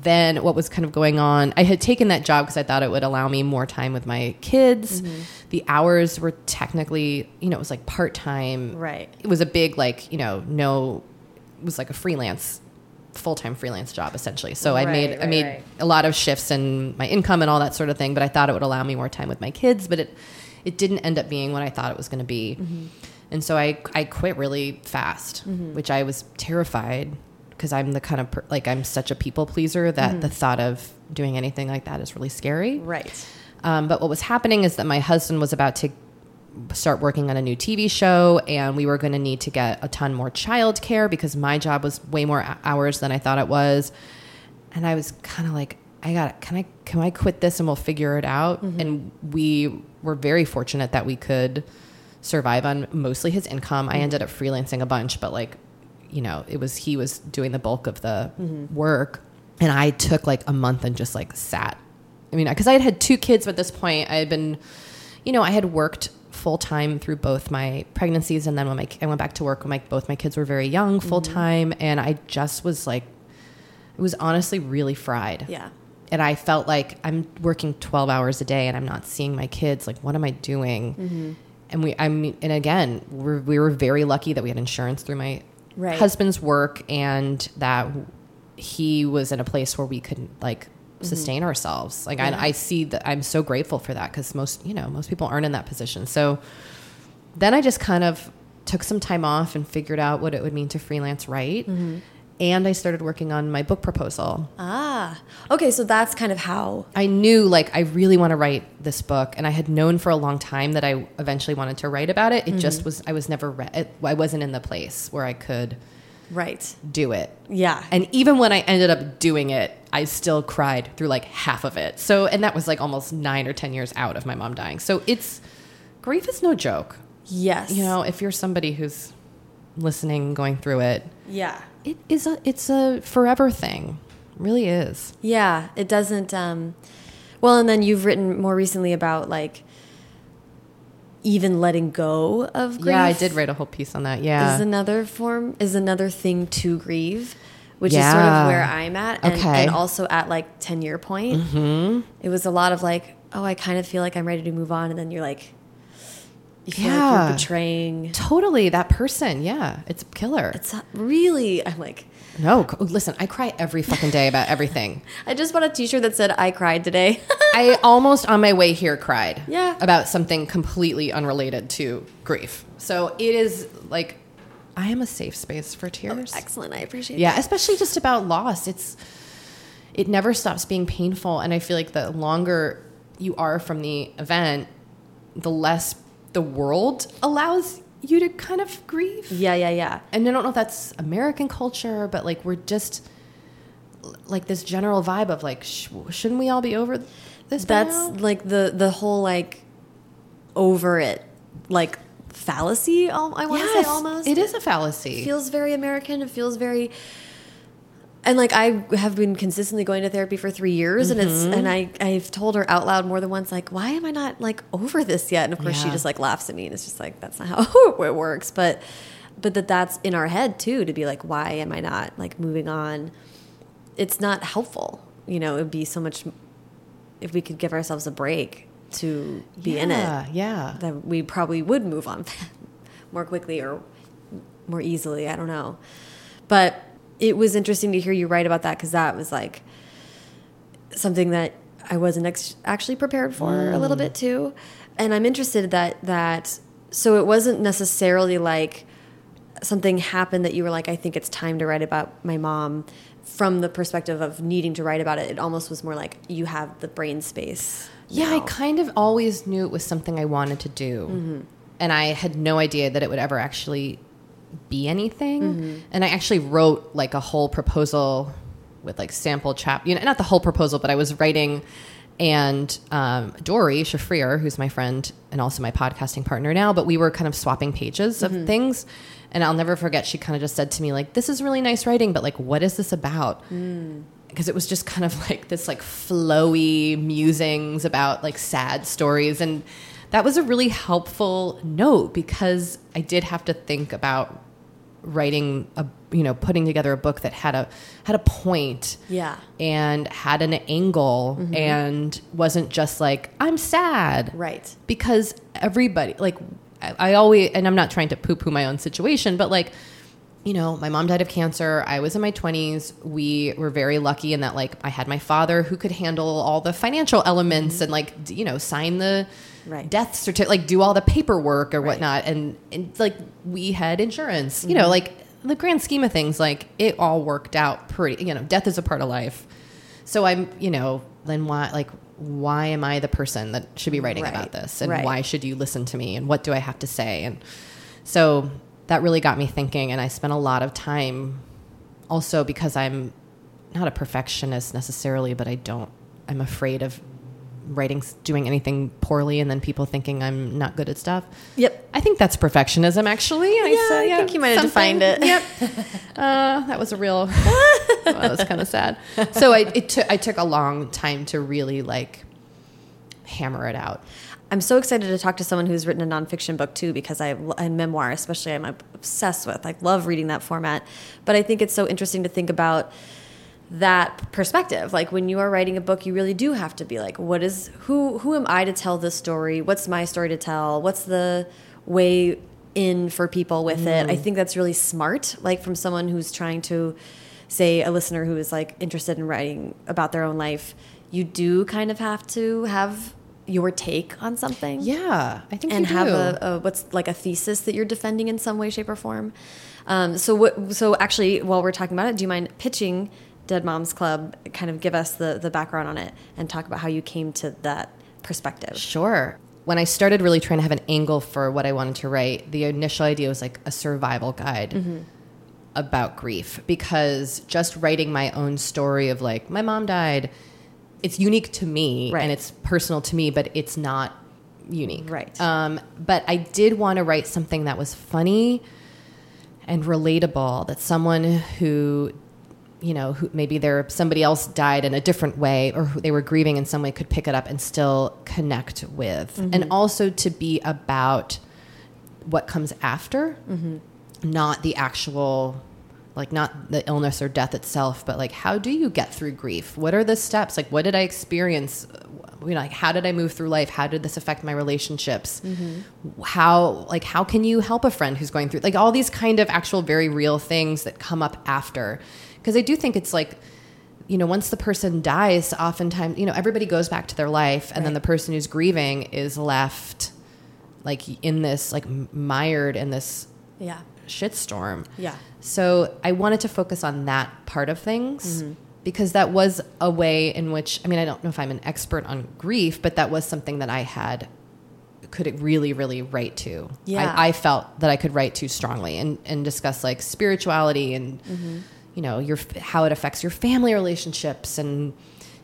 Speaker 2: then what was kind of going on. I had taken that job because i thought it would allow me more time with my kids. The hours were technically you know it was like part-time.
Speaker 1: Right.
Speaker 2: it was a big like you know no it was like a freelance full-time freelance job essentially. So i
Speaker 1: Right,
Speaker 2: made i made
Speaker 1: right.
Speaker 2: a lot of shifts in my income and all that sort of thing but i thought it would allow me more time with my kids but it it didn't end up being what i thought it was going to be.
Speaker 1: Mm-hmm.
Speaker 2: and so i i quit really fast which i was terrified because i'm the kind of per, like i'm such a people pleaser that
Speaker 1: Mm-hmm.
Speaker 2: the thought of doing anything like that is really scary
Speaker 1: Right.
Speaker 2: Um, but what was happening is that my husband was about to start working on a new TV show, and we were going to need to get a ton more childcare because my job was way more hours than I thought it was. And I was kind of like, I got, can I, can I quit this and we'll figure it out? And we were very fortunate that we could survive on mostly his income. I ended up freelancing a bunch, but like, you know, it was he was doing the bulk of the work, and I took like a month and just like sat. I mean, because I had had two kids at this point. I had been, you know, I had worked full time through both my pregnancies, and then when my I went back to work when my both my kids were very young, full time, and I just was like, it was honestly really fried
Speaker 1: Yeah.
Speaker 2: and I felt like I'm working 12 hours a day and I'm not seeing my kids. Like, what am I doing?
Speaker 1: Mm-hmm.
Speaker 2: And we, I mean, and again, we're, we were very lucky that we had insurance through my
Speaker 1: Right.
Speaker 2: husband's work and that he was in a place where we couldn't like sustain ourselves. Like,
Speaker 1: Mm-hmm. Yeah.
Speaker 2: I, I see that I'm so grateful for that because most, you know, most people aren't in that position. So then I just kind of took some time off and figured out what it would mean to freelance write.
Speaker 1: Mm-hmm.
Speaker 2: And I started working on my book proposal.
Speaker 1: Ah. Okay, so that's kind of how.
Speaker 2: I knew like I really want to write this book, and I had known for a long time that I eventually wanted to write about it. It just was I was never re- it, I wasn't in the place where I could
Speaker 1: Right.
Speaker 2: do it.
Speaker 1: Yeah.
Speaker 2: And even when I ended up doing it, I still cried through like half of it. So and that was like almost nine or ten years out of my mom dying. So it's grief is no joke.
Speaker 1: yes.
Speaker 2: You know, if you're somebody who's listening, going through it,
Speaker 1: Yeah.
Speaker 2: It is a it's a forever thing. It really is.
Speaker 1: Yeah. It doesn't. Um, well, and then you've written more recently about like even letting go of grief.
Speaker 2: Yeah, I did write a whole piece on that. Yeah.
Speaker 1: Is another form is another thing to grieve, which is sort of where I'm at, and,
Speaker 2: Okay.
Speaker 1: and also at like ten year point. Mm-hmm. It was a lot of like, oh, I kind of feel like I'm ready to move on, and then you're like, you feel like
Speaker 2: Yeah.
Speaker 1: you're betraying.
Speaker 2: Totally, that person. Yeah, it's a killer.
Speaker 1: It's really. I'm like,
Speaker 2: no, oh, listen, I cry every fucking day about everything.
Speaker 1: I just bought a T-shirt that said "I cried today."
Speaker 2: I almost on my way here cried.
Speaker 1: Yeah.
Speaker 2: About something completely unrelated to grief. So it is like I am a safe space for oh, tears.
Speaker 1: Excellent. I appreciate.
Speaker 2: Yeah, especially just about loss. It's it never stops being painful and I feel like the longer you are from the event, the less the world allows you to kind of grieve.
Speaker 1: Yeah, yeah, yeah.
Speaker 2: and I don't know if that's American culture, but like we're just like this general vibe of like, sh shouldn't we all be over this? by
Speaker 1: That's like the the whole like over it like fallacy. I want to
Speaker 2: yes,
Speaker 1: say almost.
Speaker 2: it is a fallacy.
Speaker 1: feels very American. It feels very, and like I have been consistently going to therapy for three years, and it's
Speaker 2: Mm-hmm.
Speaker 1: and I I've told her out loud more than once, like, why am I not like over this yet? And of course, she just like laughs at me, and it's just like that's not how it works. But but that that's in our head too to be like, why am I not like moving on? It's not helpful. You know, it'd be so much if we could give ourselves a break to be in it
Speaker 2: yeah, yeah.
Speaker 1: that we probably would move on more quickly or more easily. I don't know. But it was interesting to hear you write about that because that was like something that I wasn't ex actually prepared for a little bit too. And I'm interested that that so it wasn't necessarily like something happened that you were like, I think it's time to write about my mom from the perspective of needing to write about it. It almost was more like you have the brain space.
Speaker 2: Yeah, I kind of always knew it was something I wanted to do.
Speaker 1: Mm-hmm.
Speaker 2: And I had no idea that it would ever actually be anything.
Speaker 1: Mm-hmm.
Speaker 2: And I actually wrote like a whole proposal with like sample chap, you know, not the whole proposal, but I was writing and um, Doree Shafrir, who's my friend and also my podcasting partner now, but we were kind of swapping pages of things. And I'll never forget, she kind of just said to me, like, this is really nice writing, but like, what is this about?
Speaker 1: Mm.
Speaker 2: because it was just kind of like this like flowy musings about like sad stories and that was a really helpful note because I did have to think about writing a you know putting together a book that had a had a point
Speaker 1: Yeah.
Speaker 2: and had an angle
Speaker 1: Mm-hmm.
Speaker 2: and wasn't just like I'm sad
Speaker 1: Right.
Speaker 2: because everybody like I, I always and I'm not trying to poo poo my own situation, but like you know, my mom died of cancer. I was in my 20s. We were very lucky in that like I had my father who could handle all the financial elements and like you know sign the
Speaker 1: Right.
Speaker 2: death certificate, like do all the paperwork or
Speaker 1: Right.
Speaker 2: whatnot. And, and like we had insurance. You know, mm-hmm. like the grand scheme of things, like it all worked out pretty. You know, death is a part of life. So I'm, you know, then why like why am I the person that should be writing
Speaker 1: Right.
Speaker 2: about this and why should you listen to me and what do I have to say and so that really got me thinking and I spent a lot of time also because I'm not a perfectionist necessarily but I don't I'm afraid of writing doing anything poorly and then people thinking I'm not good at stuff.
Speaker 1: Yep.
Speaker 2: I think that's perfectionism actually. I
Speaker 1: Yeah,
Speaker 2: say,
Speaker 1: I think you might have defined it.
Speaker 2: Yep. Uh, that was a real well, that was kind of sad. So I it took I took a long time to really like hammer it out.
Speaker 1: I'm so excited to talk to someone who's written a nonfiction book too, because I and memoir especially I'm obsessed with. I love reading that format, but I think it's so interesting to think about that perspective. Like when you are writing a book, you really do have to be like, what is who who am I to tell this story? What's my story to tell? What's the way in for people with it? I think that's really smart. Like from someone who's trying to say a listener who is like interested in writing about their own life, you do kind of have to have your take on something
Speaker 2: Yeah, I think
Speaker 1: and
Speaker 2: you
Speaker 1: have
Speaker 2: do.
Speaker 1: a, a what's like a thesis that you're defending in some way, shape, or form. Um, so what? So actually, while we're talking about it, do you mind pitching Dead Moms Club? Kind of give us the the background on it and talk about how you came to that perspective.
Speaker 2: Sure. When I started really trying to have an angle for what I wanted to write, the initial idea was like a survival guide
Speaker 1: Mm-hmm.
Speaker 2: about grief because just writing my own story of like my mom died, it's unique to me
Speaker 1: Right.
Speaker 2: and it's personal to me, but it's not unique.
Speaker 1: Right.
Speaker 2: Um, but I did want to write something that was funny and relatable that someone who you know who maybe there somebody else died in a different way or who they were grieving in some way could pick it up and still connect with. Mm-hmm. And also to be about what comes after mm-hmm. not the actual like not the illness or death itself but like how do you get through grief? What are the steps? Like what did i experience? You know like how did i move through life? How did this affect my relationships? Mm-hmm. How like how can you help a friend who's going through like all these kind of actual very real things that come up after because i do think it's like you know once the person dies oftentimes you know everybody goes back to their life and then the person who's grieving is left like in this like mired in this
Speaker 1: Yeah.
Speaker 2: shitstorm
Speaker 1: Yeah.
Speaker 2: so I wanted to focus on that part of things
Speaker 1: Mm-hmm.
Speaker 2: because that was a way in which I mean I don't know if I'm an expert on grief, but that was something that I had could it really really write to.
Speaker 1: Yeah.
Speaker 2: I, I felt that I could write to strongly and and discuss like spirituality and
Speaker 1: Mm-hmm.
Speaker 2: You know your how it affects your family relationships and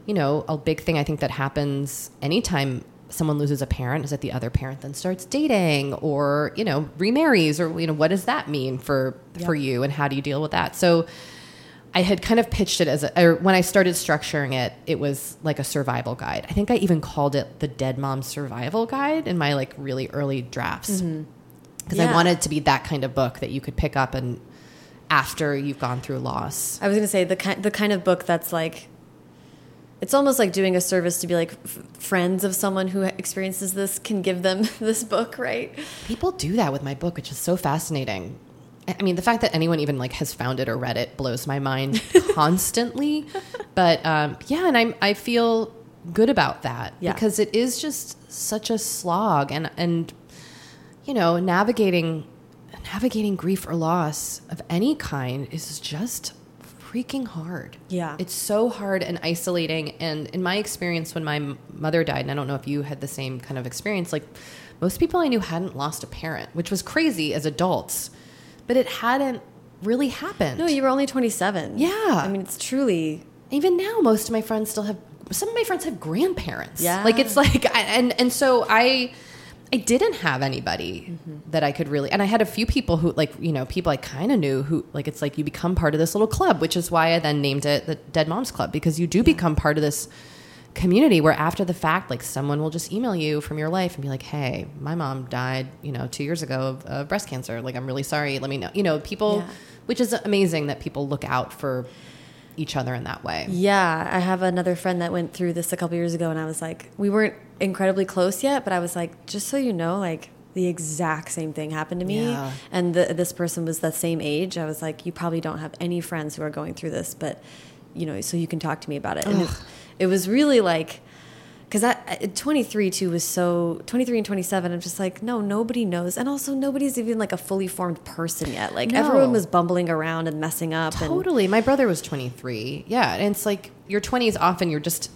Speaker 2: you know a big thing I think that happens anytime someone loses a parent is that the other parent then starts dating or you know remarries or you know what does that mean for for you and how do you deal with that so I had kind of pitched it as a, or when I started structuring it, it was like a survival guide. I think I even called it the Dead Mom Survival Guide in my like really early drafts mm-hmm. because I
Speaker 1: Yeah.
Speaker 2: wanted it to be that kind of book that you could pick up and after you've gone through loss.
Speaker 1: I was gonna say the kind the kind of book that's like. It's almost like doing a service to be like f friends of someone who experiences this can give them this book, right?
Speaker 2: People do that with my book, which is so fascinating. I I mean, the fact that anyone even like has found it or read it blows my mind constantly. But um, yeah, and I'm I feel good about that
Speaker 1: Yeah.
Speaker 2: because it is just such a slog, and and you know, navigating navigating grief or loss of any kind is just freaking hard.
Speaker 1: Yeah.
Speaker 2: It's so hard and isolating. And in my experience, when my mother died, and I don't know if you had the same kind of experience, like most people I knew hadn't lost a parent, which was crazy as adults, but it hadn't really happened.
Speaker 1: No, you were only 27.
Speaker 2: Yeah.
Speaker 1: I mean, it's truly.
Speaker 2: Even now, most of my friends still have. Some of my friends have grandparents.
Speaker 1: Yeah.
Speaker 2: like it's like, I- and and so I, I didn't have anybody
Speaker 1: Mm-hmm.
Speaker 2: that I could really, and I had a few people who, like, you know, people I kind of knew who, like, it's like you become part of this little club, which is why I then named it the Dead Moms Club because you do become part of this community where after the fact, like, someone will just email you from your life and be like, hey, my mom died, you know, two years ago of uh, breast cancer. Like, I'm really sorry. Let me know. You know, people,
Speaker 1: Yeah.
Speaker 2: which is amazing that people look out for each other in that way.
Speaker 1: Yeah, I have another friend that went through this a couple years ago, and I was like, we weren't incredibly close yet, but I was like, just so you know, like the exact same thing happened to me,
Speaker 2: Yeah.
Speaker 1: and the, this person was the same age. I was like, you probably don't have any friends who are going through this, but you know, so you can talk to me about it. And it, it was really like. Because that 23 too was so 23 and 27. I'm just like, no, nobody knows, and also nobody's even like a fully formed person yet. Like
Speaker 2: No.
Speaker 1: everyone was bumbling around and messing up. and
Speaker 2: Totally. My brother was 23. Yeah. And it's like your 20s often you're just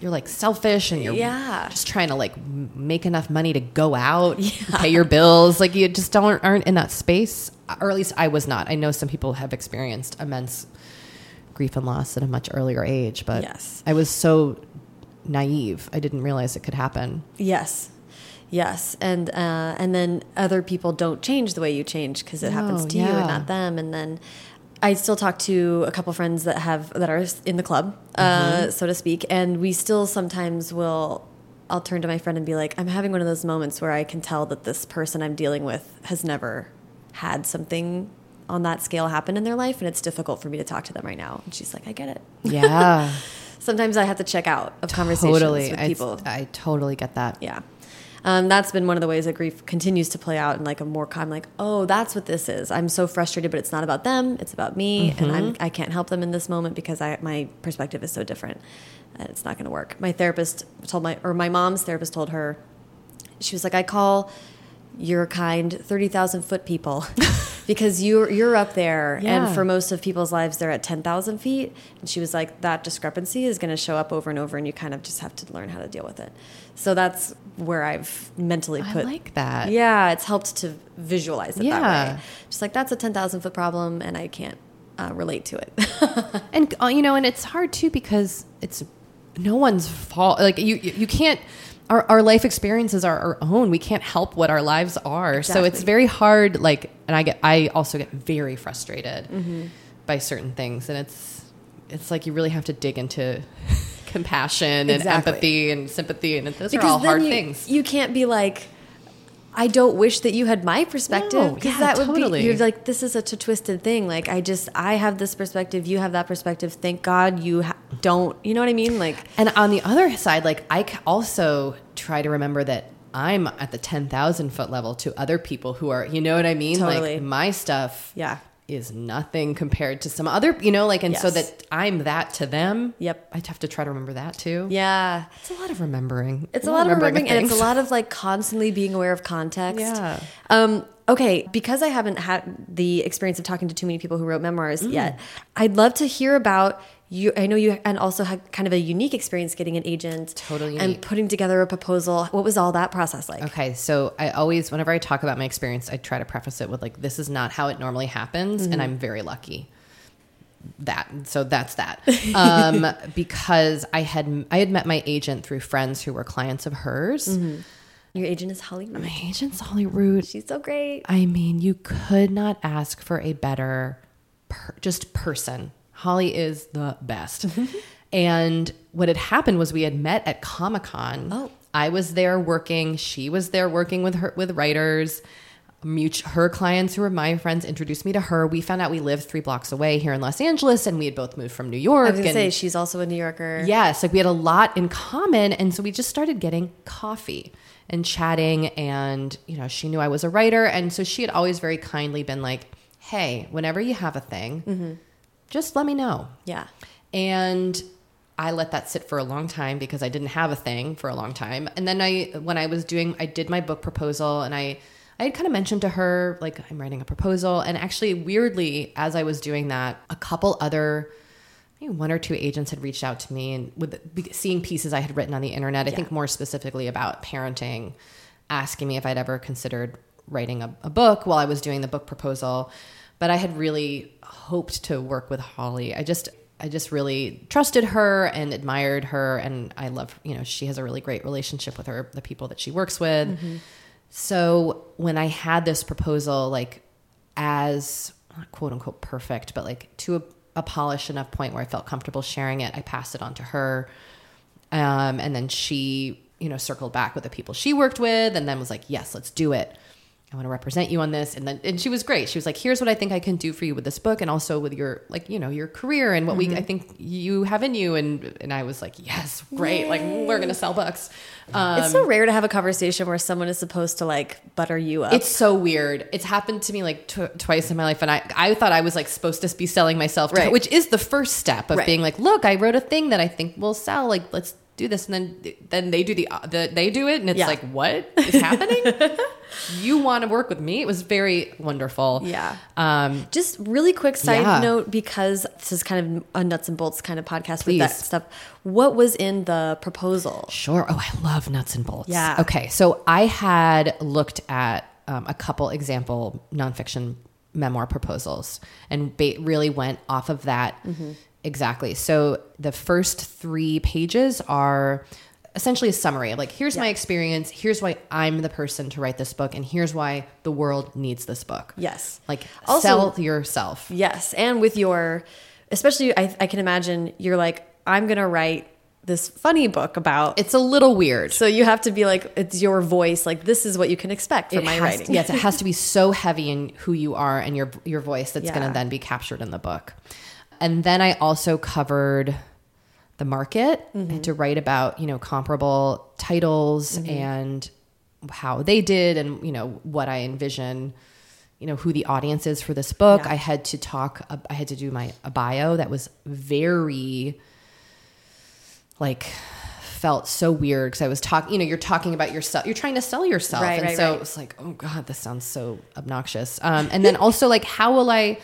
Speaker 2: you're like selfish and you're
Speaker 1: Yeah.
Speaker 2: just trying to like make enough money to go out, pay your bills. Like you just don't aren't in that space, or at least I was not. I know some people have experienced immense grief and loss at a much earlier age, but
Speaker 1: Yes.
Speaker 2: I was so naive. I didn't realize it could happen.
Speaker 1: Yes. Yes, and uh, and then other people don't change the way you change because it happens
Speaker 2: No,
Speaker 1: to you and not them. And then I still talk to a couple friends that have that are in the club,
Speaker 2: Mm-hmm.
Speaker 1: uh, so to speak, and we still sometimes will. I'll turn to my friend and be like, "I'm having one of those moments where I can tell that this person I'm dealing with has never had something on that scale happen in their life, and it's difficult for me to talk to them right now." And she's like, "I get it."
Speaker 2: Yeah,
Speaker 1: Sometimes I have to check out of conversations
Speaker 2: totally.
Speaker 1: with people.
Speaker 2: I totally get that.
Speaker 1: Yeah. Um, that's been one of the ways that grief continues to play out in like a more calm, like, oh, that's what this is. I'm so frustrated, but it's not about them. It's about me. And I'm, I can't help them in this moment because I, my perspective is so different. And it's not going to work. My therapist told my, or my mom's therapist told her, she was like, I call your kind 30,000 foot people because you're, you're up there.
Speaker 2: Yeah.
Speaker 1: And for most of people's lives, they're at 10,000 feet. And she was like, that discrepancy is going to show up over and over, and you kind of just have to learn how to deal with it. So that's where I've mentally put.
Speaker 2: I like that.
Speaker 1: Yeah, it's helped to visualize it
Speaker 2: Yeah.
Speaker 1: that way. Just like, that's a 10,000 foot problem, and I can't uh, relate to it.
Speaker 2: and uh, you know and it's hard too because it's no one's fault like you you can't our, our life experiences are our own. We can't help what our lives are. So it's very hard like and i get i also get very frustrated
Speaker 1: Mm-hmm.
Speaker 2: by certain things. And it's it's like you really have to dig into compassion and
Speaker 1: Exactly.
Speaker 2: empathy and sympathy. And those are all hard
Speaker 1: you,
Speaker 2: things.
Speaker 1: You can't be like, I don't wish that you had my perspective
Speaker 2: No,
Speaker 1: because
Speaker 2: yeah,
Speaker 1: that would
Speaker 2: totally.
Speaker 1: be you're like this is such a twisted thing. Like I just I have this perspective, you have that perspective. Thank God you ha don't. You know what I mean? Like
Speaker 2: And on the other side, like I also try to remember that I'm at the 10,000 foot level to other people who are, you know what I mean?
Speaker 1: Totally.
Speaker 2: Like my stuff
Speaker 1: Yeah.
Speaker 2: Is nothing compared to some other, you know, like, and so that I'm that to them.
Speaker 1: Yep.
Speaker 2: I'd have to try to remember that too.
Speaker 1: yeah,
Speaker 2: It's a lot of remembering.
Speaker 1: It's a lot of remembering, and it's a lot of like constantly being aware of context.
Speaker 2: Yeah.
Speaker 1: Um, okay, because I haven't had the experience of talking to too many people who wrote memoirs
Speaker 2: Mm.
Speaker 1: yet, I'd love to hear about you. I know you and also had kind of a unique experience getting an agent,
Speaker 2: Totally
Speaker 1: and putting together a proposal. What was all that process like?
Speaker 2: Okay, so I always, whenever I talk about my experience, I try to preface it with like, "This is not how it normally happens,"
Speaker 1: Mm-hmm.
Speaker 2: and I'm very lucky. That so that's that um, because I had I had met my agent through friends who were clients of hers.
Speaker 1: Mm-hmm. Your agent is Holly. Root.
Speaker 2: My agent's Holly Root.
Speaker 1: She's so great.
Speaker 2: I mean, you could not ask for a better, per, just person. Holly is the best. and what had happened was we had met at Comic Con.
Speaker 1: Oh.
Speaker 2: I was there working. She was there working with her with writers. Mutu- her clients who were my friends introduced me to her. We found out we lived three blocks away here in Los Angeles, and we had both moved from New York.
Speaker 1: I was gonna
Speaker 2: and-
Speaker 1: say she's also a New Yorker.
Speaker 2: Yes, like we had a lot in common, and so we just started getting coffee and chatting. And you know, she knew I was a writer, and so she had always very kindly been like, "Hey, whenever you have a thing, mm-hmm. Just let me know."
Speaker 1: Yeah.
Speaker 2: And I let that sit for a long time because I didn't have a thing for a long time. And then I, when I was doing, I did my book proposal, and I, I had kind of mentioned to her like I'm writing a proposal, and actually, weirdly, as I was doing that, a couple other. One or two agents had reached out to me and with seeing pieces I had written on the internet, I think more specifically about parenting, asking me if I'd ever considered writing a, a book while I was doing the book proposal. But I had really hoped to work with Holly. I just I just really trusted her and admired her and I love, you know, she has a really great relationship with her the people that she works with. So when I had this proposal, like as quote unquote perfect, but like to a, a polished enough point where I felt comfortable sharing it, I passed it on to her. Um, and then she, you know, circled back with the people she worked with and then was like, yes, let's do it. I want to represent you on this. And then, and she was great. She was like, here's what I think I can do for you with this book and also with your, like, you know, your career and what we, I think you have in you. And, and I was like, yes, great. Like we're going to sell books. Um,
Speaker 1: it's so rare to have a conversation where someone is supposed to like butter you up.
Speaker 2: It's so weird. It's happened to me like tw- twice in my life, and I I thought I was like supposed to be selling myself, to
Speaker 1: Right.
Speaker 2: which is the first step of
Speaker 1: Right.
Speaker 2: being like, look, I wrote a thing that I think will sell. Like, let's do this, and then then they do the, the they do it, and it's
Speaker 1: Yeah.
Speaker 2: like, what is happening? you want to work with me? It was very wonderful.
Speaker 1: Yeah.
Speaker 2: Um,
Speaker 1: Just really quick side
Speaker 2: Yeah.
Speaker 1: note because this is kind of a nuts and bolts kind of podcast with that stuff. What was in the proposal?
Speaker 2: Sure. Oh, I love nuts and bolts.
Speaker 1: Yeah.
Speaker 2: Okay. So I had looked at um, a couple example nonfiction memoir proposals and really went off of that exactly. So the first three pages are essentially a summary of like, here's my experience, here's why I'm the person to write this book, and here's why the world needs this book.
Speaker 1: Yes.
Speaker 2: Like,
Speaker 1: Also-
Speaker 2: sell yourself.
Speaker 1: Yes, and with your, especially, I, I can imagine you're like, I'm gonna write this funny book about.
Speaker 2: It's a little weird.
Speaker 1: so you have to be like, it's your voice. Like this is what you can expect from
Speaker 2: It
Speaker 1: my writing.
Speaker 2: yes, it has to be so heavy in who you are and your your voice that's going to then be captured in the book. And then I also covered the market
Speaker 1: Mm-hmm.
Speaker 2: had to write about you know comparable titles
Speaker 1: Mm-hmm.
Speaker 2: and how they did and you know what I envision you know who the audience is for this book
Speaker 1: Yeah.
Speaker 2: i had to talk i had to do my a bio that was very like felt so weird because i was talking you know you're talking about yourself you're trying to sell yourself
Speaker 1: Right,
Speaker 2: and
Speaker 1: right,
Speaker 2: so
Speaker 1: right.
Speaker 2: it was like oh god this sounds so obnoxious um, and then also like how will i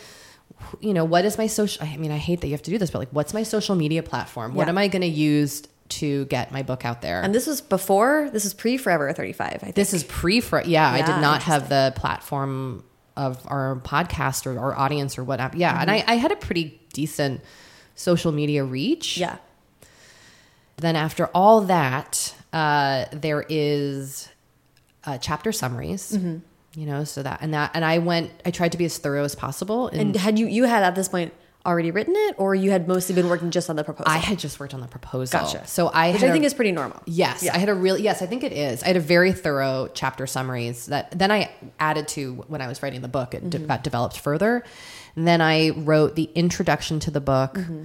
Speaker 2: you know what is my social i mean i hate that you have to do this but like what's my social media platform what am i going to use to get my book out there
Speaker 1: And this was before. This is pre Forever 35. I think.
Speaker 2: this is pre for yeah, I did not have the platform of our podcast or our audience or whatnot. Yeah, and I, I had a pretty decent social media reach.
Speaker 1: yeah.
Speaker 2: Then after all that, uh, there is uh, chapter summaries.
Speaker 1: Mm-hmm.
Speaker 2: You know, so that and that and I went. I tried to be as thorough as possible. And,
Speaker 1: And had you you had at this point already written it, or you had mostly been working just on the proposal?
Speaker 2: I had just worked on the proposal.
Speaker 1: Gotcha.
Speaker 2: So I
Speaker 1: which
Speaker 2: had
Speaker 1: I think
Speaker 2: a-
Speaker 1: is pretty normal.
Speaker 2: Yes,
Speaker 1: Yeah.
Speaker 2: I had a really yes, I think it is. I had a very thorough chapter summaries that then I added to when I was writing the book. It de-
Speaker 1: Mm-hmm.
Speaker 2: got developed further. And then I wrote the introduction to the book
Speaker 1: Mm-hmm.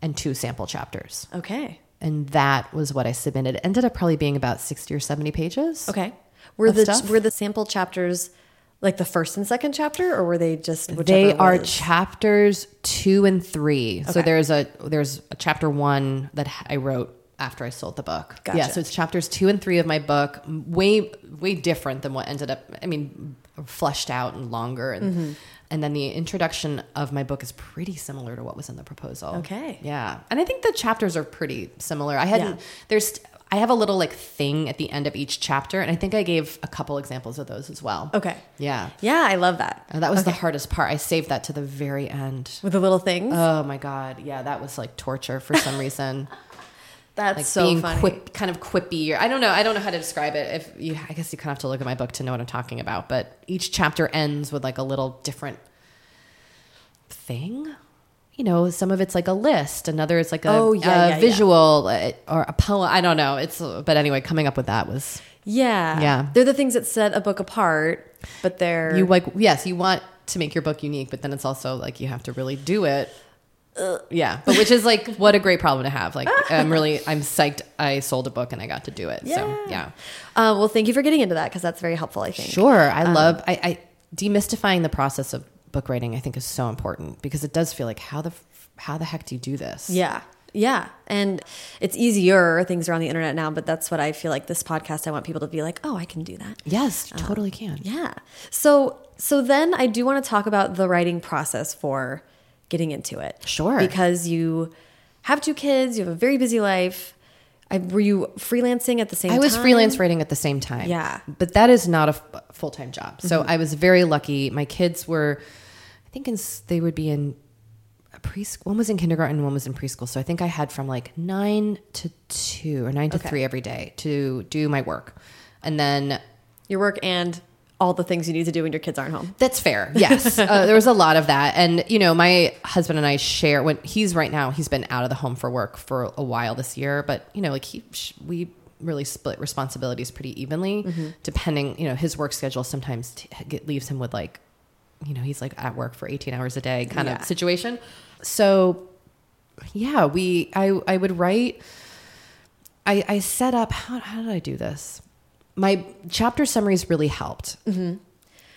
Speaker 2: and two sample chapters.
Speaker 1: Okay.
Speaker 2: And that was what I submitted. It ended up probably being about 60 or 70 pages.
Speaker 1: Okay. Were the
Speaker 2: stuff?
Speaker 1: were the sample chapters like the first and second chapter, or were they just
Speaker 2: They are
Speaker 1: was?
Speaker 2: chapters 2 and 3. So there's a there's a chapter 1 that I wrote after I sold the book. Yeah, so it's chapters 2 and 3 of my book, way way different than what ended up I mean fleshed out and longer and
Speaker 1: Mm-hmm.
Speaker 2: and then the introduction of my book is pretty similar to what was in the proposal.
Speaker 1: Okay.
Speaker 2: Yeah. And I think the chapters are pretty similar. I hadn't
Speaker 1: Yeah.
Speaker 2: there's I have a little like thing at the end of each chapter and I think I gave a couple examples of those as well.
Speaker 1: okay.
Speaker 2: Yeah.
Speaker 1: Yeah, I love that.
Speaker 2: And that was the hardest part. I saved that to the very end.
Speaker 1: With the little things.
Speaker 2: Oh my god, yeah, that was like torture for some reason.
Speaker 1: That's
Speaker 2: Like
Speaker 1: so
Speaker 2: being
Speaker 1: funny.
Speaker 2: quip, kind of quippy. Or, I don't know. I don't know how to describe it. If you, I guess you kind of have to look at my book to know what I'm talking about. But each chapter ends with like a little different thing. You know, some of it's like a list. Another is like a,
Speaker 1: Oh, yeah,
Speaker 2: a
Speaker 1: yeah, yeah.
Speaker 2: visual uh, or a poem. I don't know. It's but anyway, coming up with that was
Speaker 1: Yeah.
Speaker 2: Yeah.
Speaker 1: They're the things that set a book apart, but they're
Speaker 2: you like yes you want to make your book unique but then it's also like you have to really do it yeah but which is like what a great problem to have like i'm really i'm psyched i sold a book and i got to do it so
Speaker 1: Yeah.
Speaker 2: yeah
Speaker 1: Uh, well, thank you for getting into that because that's very helpful. I think.
Speaker 2: sure i love I, I demystifying the process of book writing i think is so important because it does feel like how the how the heck do you do this
Speaker 1: Yeah. Yeah. And it's easier. Things are on the internet now, but that's what I feel like this podcast. I want people to be like, oh, I can do that.
Speaker 2: yes you um, totally can
Speaker 1: Yeah. So so then I do want to talk about the writing process for getting into it.
Speaker 2: Sure.
Speaker 1: Because you have two kids, you have a very busy life. I, were you freelancing at the same
Speaker 2: I
Speaker 1: time?
Speaker 2: was freelance writing at the same time.
Speaker 1: Yeah.
Speaker 2: But that is not a full time job. So I was very lucky. My kids were, I think in, they would be in a preschool. One was in kindergarten, one was in preschool. So I think I had from like nine to two or nine to
Speaker 1: Okay.
Speaker 2: three every day to do my work. And then
Speaker 1: Your work and all the things you need to do when your kids aren't home.
Speaker 2: That's fair. Yes. uh, there was a lot of that. And, you know, my husband and I share when he's right now, he's been out of the home for work for a while this year, but, you know, like he, we really split responsibilities pretty evenly, mm-hmm. depending, you know, his work schedule sometimes t- get, leaves him with like, you know, he's like at work for 18 hours a day kind
Speaker 1: Yeah.
Speaker 2: of situation. So, yeah, we, I, I would write, I, I set up, how, how did I do this? My chapter summaries really helped mm-hmm.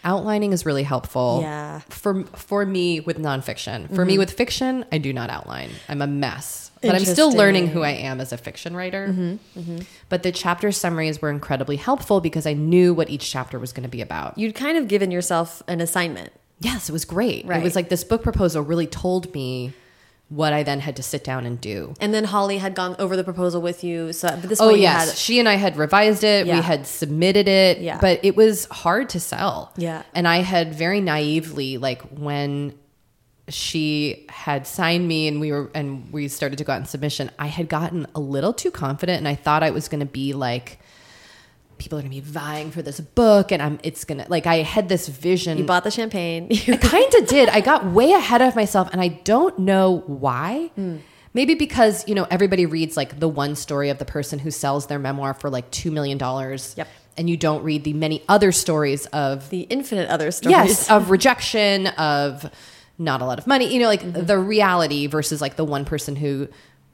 Speaker 2: Outlining is really helpful.
Speaker 1: Yeah.
Speaker 2: For for me with nonfiction. For me mm-hmm. with fiction, I do not outline. I'm a mess. But I'm still learning who I am as a fiction writer. Mm-hmm, mm-hmm. But the chapter summaries were incredibly helpful because I knew what each chapter was going to be about.
Speaker 1: You'd kind of given yourself an assignment.
Speaker 2: Yes, it was great.
Speaker 1: Right.
Speaker 2: It was like this book proposal really told me what I then had to sit down and do.
Speaker 1: And then Holly had gone over the proposal with you. So at this
Speaker 2: Oh yes,
Speaker 1: had
Speaker 2: she and I had revised it.
Speaker 1: Yeah.
Speaker 2: We had submitted it.
Speaker 1: Yeah.
Speaker 2: but it was hard to sell.
Speaker 1: Yeah.
Speaker 2: and I had very naively like when she had signed me and we were and we started to go out in submission. I had gotten a little too confident, and I thought I was going to be like. People are going to be vying for this book, and I'm. It's gonna like I had this vision.
Speaker 1: you bought the champagne.
Speaker 2: I kind of did. I got way ahead of myself, and I don't know why. Hmm. Maybe because you know everybody reads like the one story of the person who sells their memoir for like two million dollars.
Speaker 1: Yep.
Speaker 2: And you don't read the many other stories of
Speaker 1: the infinite other stories.
Speaker 2: yes of rejection of not a lot of money. You know, like mm-hmm. the reality versus like the one person who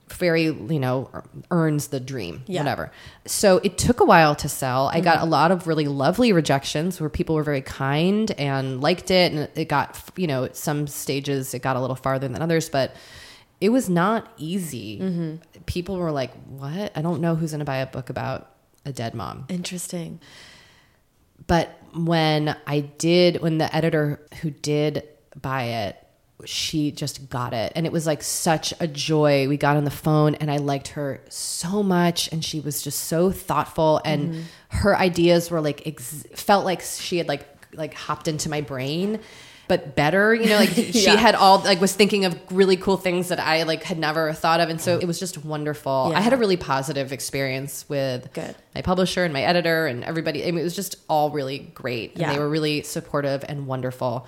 Speaker 2: very you know er, earns the dream
Speaker 1: Yeah.
Speaker 2: whatever. So it took a while to sell. I got mm-hmm. a lot of really lovely rejections where people were very kind and liked it and it got you know at some stages it got a little farther than others but it was not easy. Mm-hmm. People were like what? I don't know who's going to buy a book about a dead mom.
Speaker 1: Interesting.
Speaker 2: but when I did, when the editor who did buy it, she just got it. And it was like such a joy. We got on the phone and I liked her so much. And she was just so thoughtful. And mm-hmm. her ideas were like, ex- felt like she had like, like hopped into my brain. But better, you know, like she had all like was thinking of really cool things that I like had never thought of, and so it was just wonderful.
Speaker 1: Yeah.
Speaker 2: I had a really positive experience with
Speaker 1: Good.
Speaker 2: my publisher and my editor and everybody. I mean, it was just all really great. And
Speaker 1: Yeah.
Speaker 2: they were really supportive and wonderful.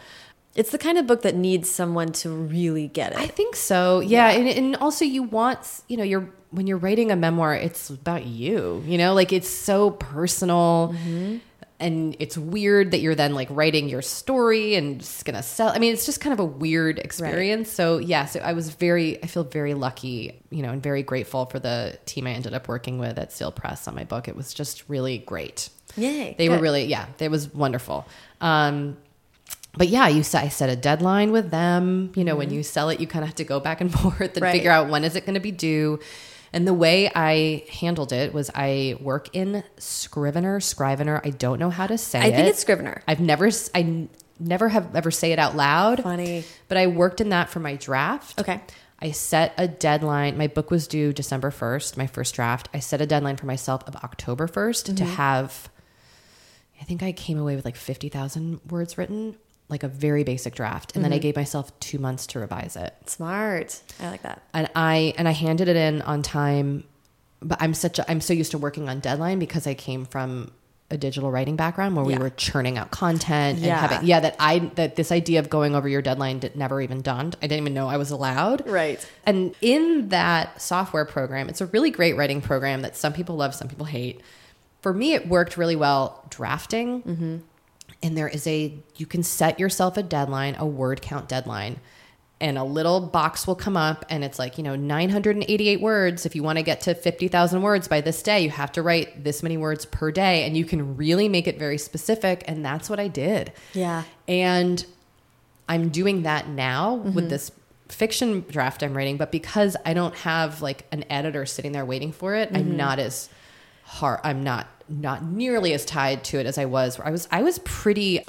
Speaker 1: It's the kind of book that needs someone to really get it.
Speaker 2: I think so. Yeah. And, and also you want, you know, you're, when you're writing a memoir, it's about you, you know, like it's so personal
Speaker 1: Mm-hmm.
Speaker 2: and it's weird that you're then like writing your story and just gonna sell. I mean, it's just kind of a weird experience. So yeah, so I was very, I feel very lucky, you know, and very grateful for the team I ended up working with at Seal Press on my book. It was just really great.
Speaker 1: Yay.
Speaker 2: They were really, yeah, it was wonderful. Um, but yeah, you set, I set a deadline with them. You know, when you sell it, you kind of have to go back and forth and
Speaker 1: Mm-hmm. Right.
Speaker 2: figure out when is it going to be due. And the way I handled it was I work in Scrivener, Scrivener. I don't know how to say
Speaker 1: I
Speaker 2: it.
Speaker 1: I think it's Scrivener.
Speaker 2: I've never, I never have ever say it out loud.
Speaker 1: Funny.
Speaker 2: But I worked in that for my draft.
Speaker 1: Okay.
Speaker 2: I set a deadline. My book was due December 1st, my first draft. I set a deadline for myself of October 1st to
Speaker 1: Mm-hmm.
Speaker 2: have, I think I came away with like 50,000 words written, like a very basic draft. And then
Speaker 1: Mm-hmm.
Speaker 2: I gave myself two months to revise it.
Speaker 1: Smart. I like that.
Speaker 2: And I, and I handed it in on time, but I'm such a, I'm so used to working on deadline because I came from a digital writing background where
Speaker 1: Yeah.
Speaker 2: we were churning out content
Speaker 1: Yeah.
Speaker 2: and having, yeah, that I, that this idea of going over your deadline did, never even dawned. I didn't even know I was allowed.
Speaker 1: Right.
Speaker 2: And in that software program, it's a really great writing program that some people love, some people hate. For me, it worked really well drafting.
Speaker 1: Mm-hmm.
Speaker 2: And there is a, you can set yourself a deadline, a word count deadline. And a little box will come up and it's like, you know, 988 words. If you want to get to 50,000 words by this day, you have to write this many words per day. And you can really make it very specific. And that's what I did.
Speaker 1: Yeah.
Speaker 2: And I'm doing that now
Speaker 1: Mm-hmm.
Speaker 2: with this fiction draft I'm writing, but because I don't have like an editor sitting there waiting for it,
Speaker 1: Mm-hmm.
Speaker 2: I'm not as hard I'm not not nearly as tied to it as I was. I was I was pretty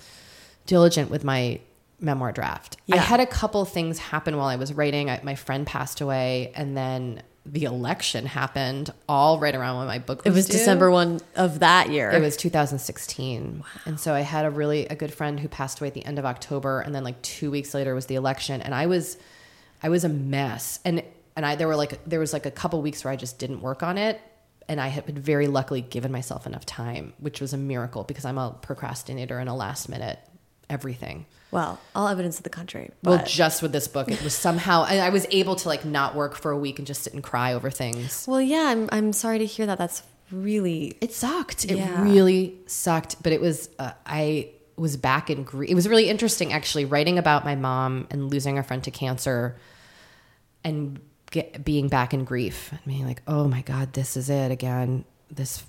Speaker 2: diligent with my memoir draft. I had a couple things happen while I was writing. I, my friend passed away and then the election happened all right around when my book was
Speaker 1: It was
Speaker 2: due.
Speaker 1: December 1 of that year.
Speaker 2: It was 2016. And so I had a really a good friend who passed away at the end of October and then like 2 weeks later was the election and I was I was a mess. And and I there were like there was like a couple weeks where I just didn't work on it and I had been very luckily given myself enough time, which was a miracle because I'm a procrastinator and a last minute everything.
Speaker 1: well, all evidence of the contrary. But
Speaker 2: Well, just with this book, it was somehow I, I was able to like not work for a week and just sit and cry over things.
Speaker 1: well, yeah, I'm, I'm sorry to hear that. That's really
Speaker 2: It sucked. It
Speaker 1: Yeah.
Speaker 2: really sucked. But it was, uh, I was back in grief. It was really interesting, actually, writing about my mom and losing a friend to cancer and get, being back in grief and being like, oh my God, this is it again. This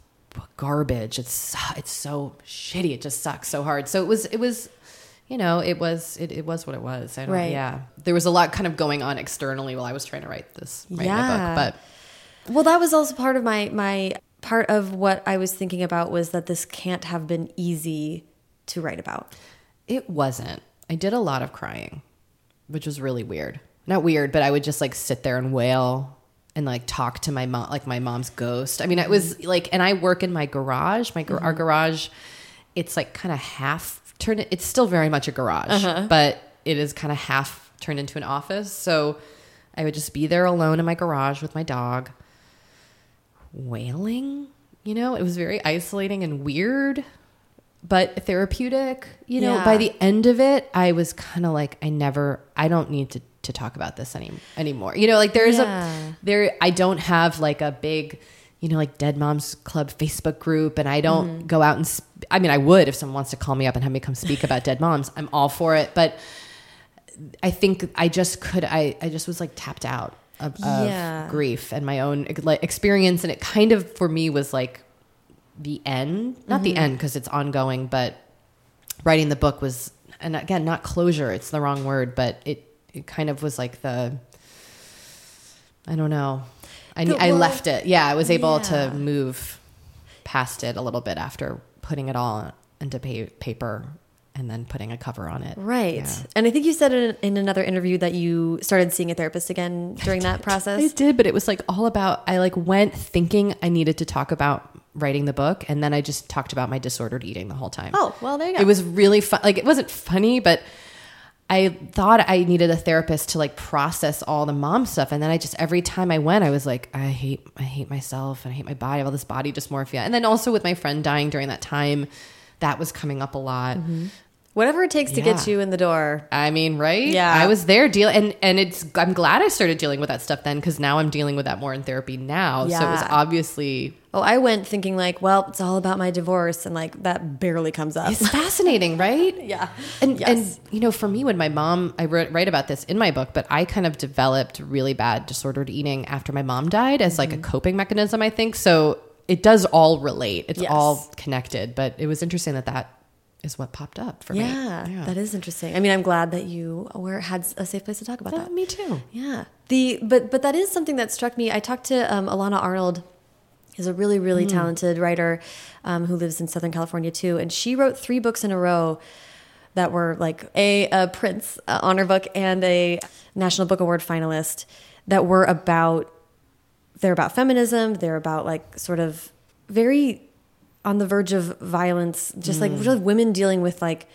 Speaker 2: garbage. It's it's so shitty. It just sucks so hard. So it was it was you know, it was it, it was what it was. I don't
Speaker 1: Right.
Speaker 2: yeah. There was a lot kind of going on externally while I was trying to write this write my
Speaker 1: Yeah.
Speaker 2: book. But
Speaker 1: Well, that was also part of my my part of what I was thinking about was that this can't have been easy to write about.
Speaker 2: It wasn't. I did a lot of crying, which was really weird. Not weird, but I would just like sit there and wail and like talk to my mom, like my mom's ghost. I mean, it was mm-hmm. like, and I work in my garage. My gar- our mm-hmm. garage, it's like kind of half turned. It's still very much a garage, uh-huh. but it is kind of half turned into an office. So I would just be there alone in my garage with my dog, wailing. You know, it was very isolating and weird but therapeutic. You know,
Speaker 1: Yeah.
Speaker 2: by the end of it, I was kind of like, I never, I don't need to to talk about this any anymore. You know, like there's
Speaker 1: Yeah.
Speaker 2: a there, I don't have like a big, you know, like Dead Moms Club Facebook group, and I don't
Speaker 1: Mm-hmm.
Speaker 2: go out and. Sp- I mean, I would if someone wants to call me up and have me come speak about Dead Moms. I'm all for it, but I think I just could. I I just was like tapped out of, of
Speaker 1: Yeah.
Speaker 2: grief and my own like experience, and it kind of for me was like the end not the end because it's ongoing but writing the book was and again not closure it's the wrong word but it it kind of was like the i don't know i,
Speaker 1: But
Speaker 2: I left it yeah i was able
Speaker 1: yeah.
Speaker 2: to move past it a little bit after putting it all into pa- paper and then putting a cover on it
Speaker 1: Right.
Speaker 2: Yeah.
Speaker 1: And I think you said in, in another interview that you started seeing a therapist again during that process.
Speaker 2: I did, but it was like all about I like went thinking I needed to talk about writing the book and then I just talked about my disordered eating the whole time.
Speaker 1: Oh, well, there you go.
Speaker 2: It was really fun. Like it wasn't funny, but I thought I needed a therapist to like process all the mom stuff and then I just every time I went I was like I hate I hate myself and I hate my body, I have all this body dysmorphia. And then also with my friend dying during that time, that was coming up a lot. Mm-hmm.
Speaker 1: Whatever it takes to get you in the door.
Speaker 2: I mean, right?
Speaker 1: Yeah.
Speaker 2: I was there dealing, and and it's. I'm glad I started dealing with that stuff then because now I'm dealing with that more in therapy now. So it was obviously
Speaker 1: Oh, I went thinking like, well, it's all about my divorce, and like that barely comes up.
Speaker 2: it's fascinating, right?
Speaker 1: Yeah.
Speaker 2: And
Speaker 1: Yes.
Speaker 2: and you know, for me, when my mom, I wrote write about this in my book, but I kind of developed really bad disordered eating after my mom died as like a coping mechanism. I think so. It does all relate. It's
Speaker 1: Mm-hmm. Yes.
Speaker 2: all connected. But it was interesting that that is what popped up for
Speaker 1: yeah,
Speaker 2: me.
Speaker 1: Yeah, that is interesting. I mean, I'm glad that you were had a safe place to talk about
Speaker 2: Yeah,
Speaker 1: that.
Speaker 2: me too.
Speaker 1: Yeah. The but but that is something that struck me. I talked to um, Elana Arnold, who's a really really talented writer um, who lives in Southern California too, and she wrote three books in a row that were like a, a Printz uh, honor book and a National Book Award finalist that were about they're about feminism. They're about like sort of very on the verge of violence, just like really women dealing with like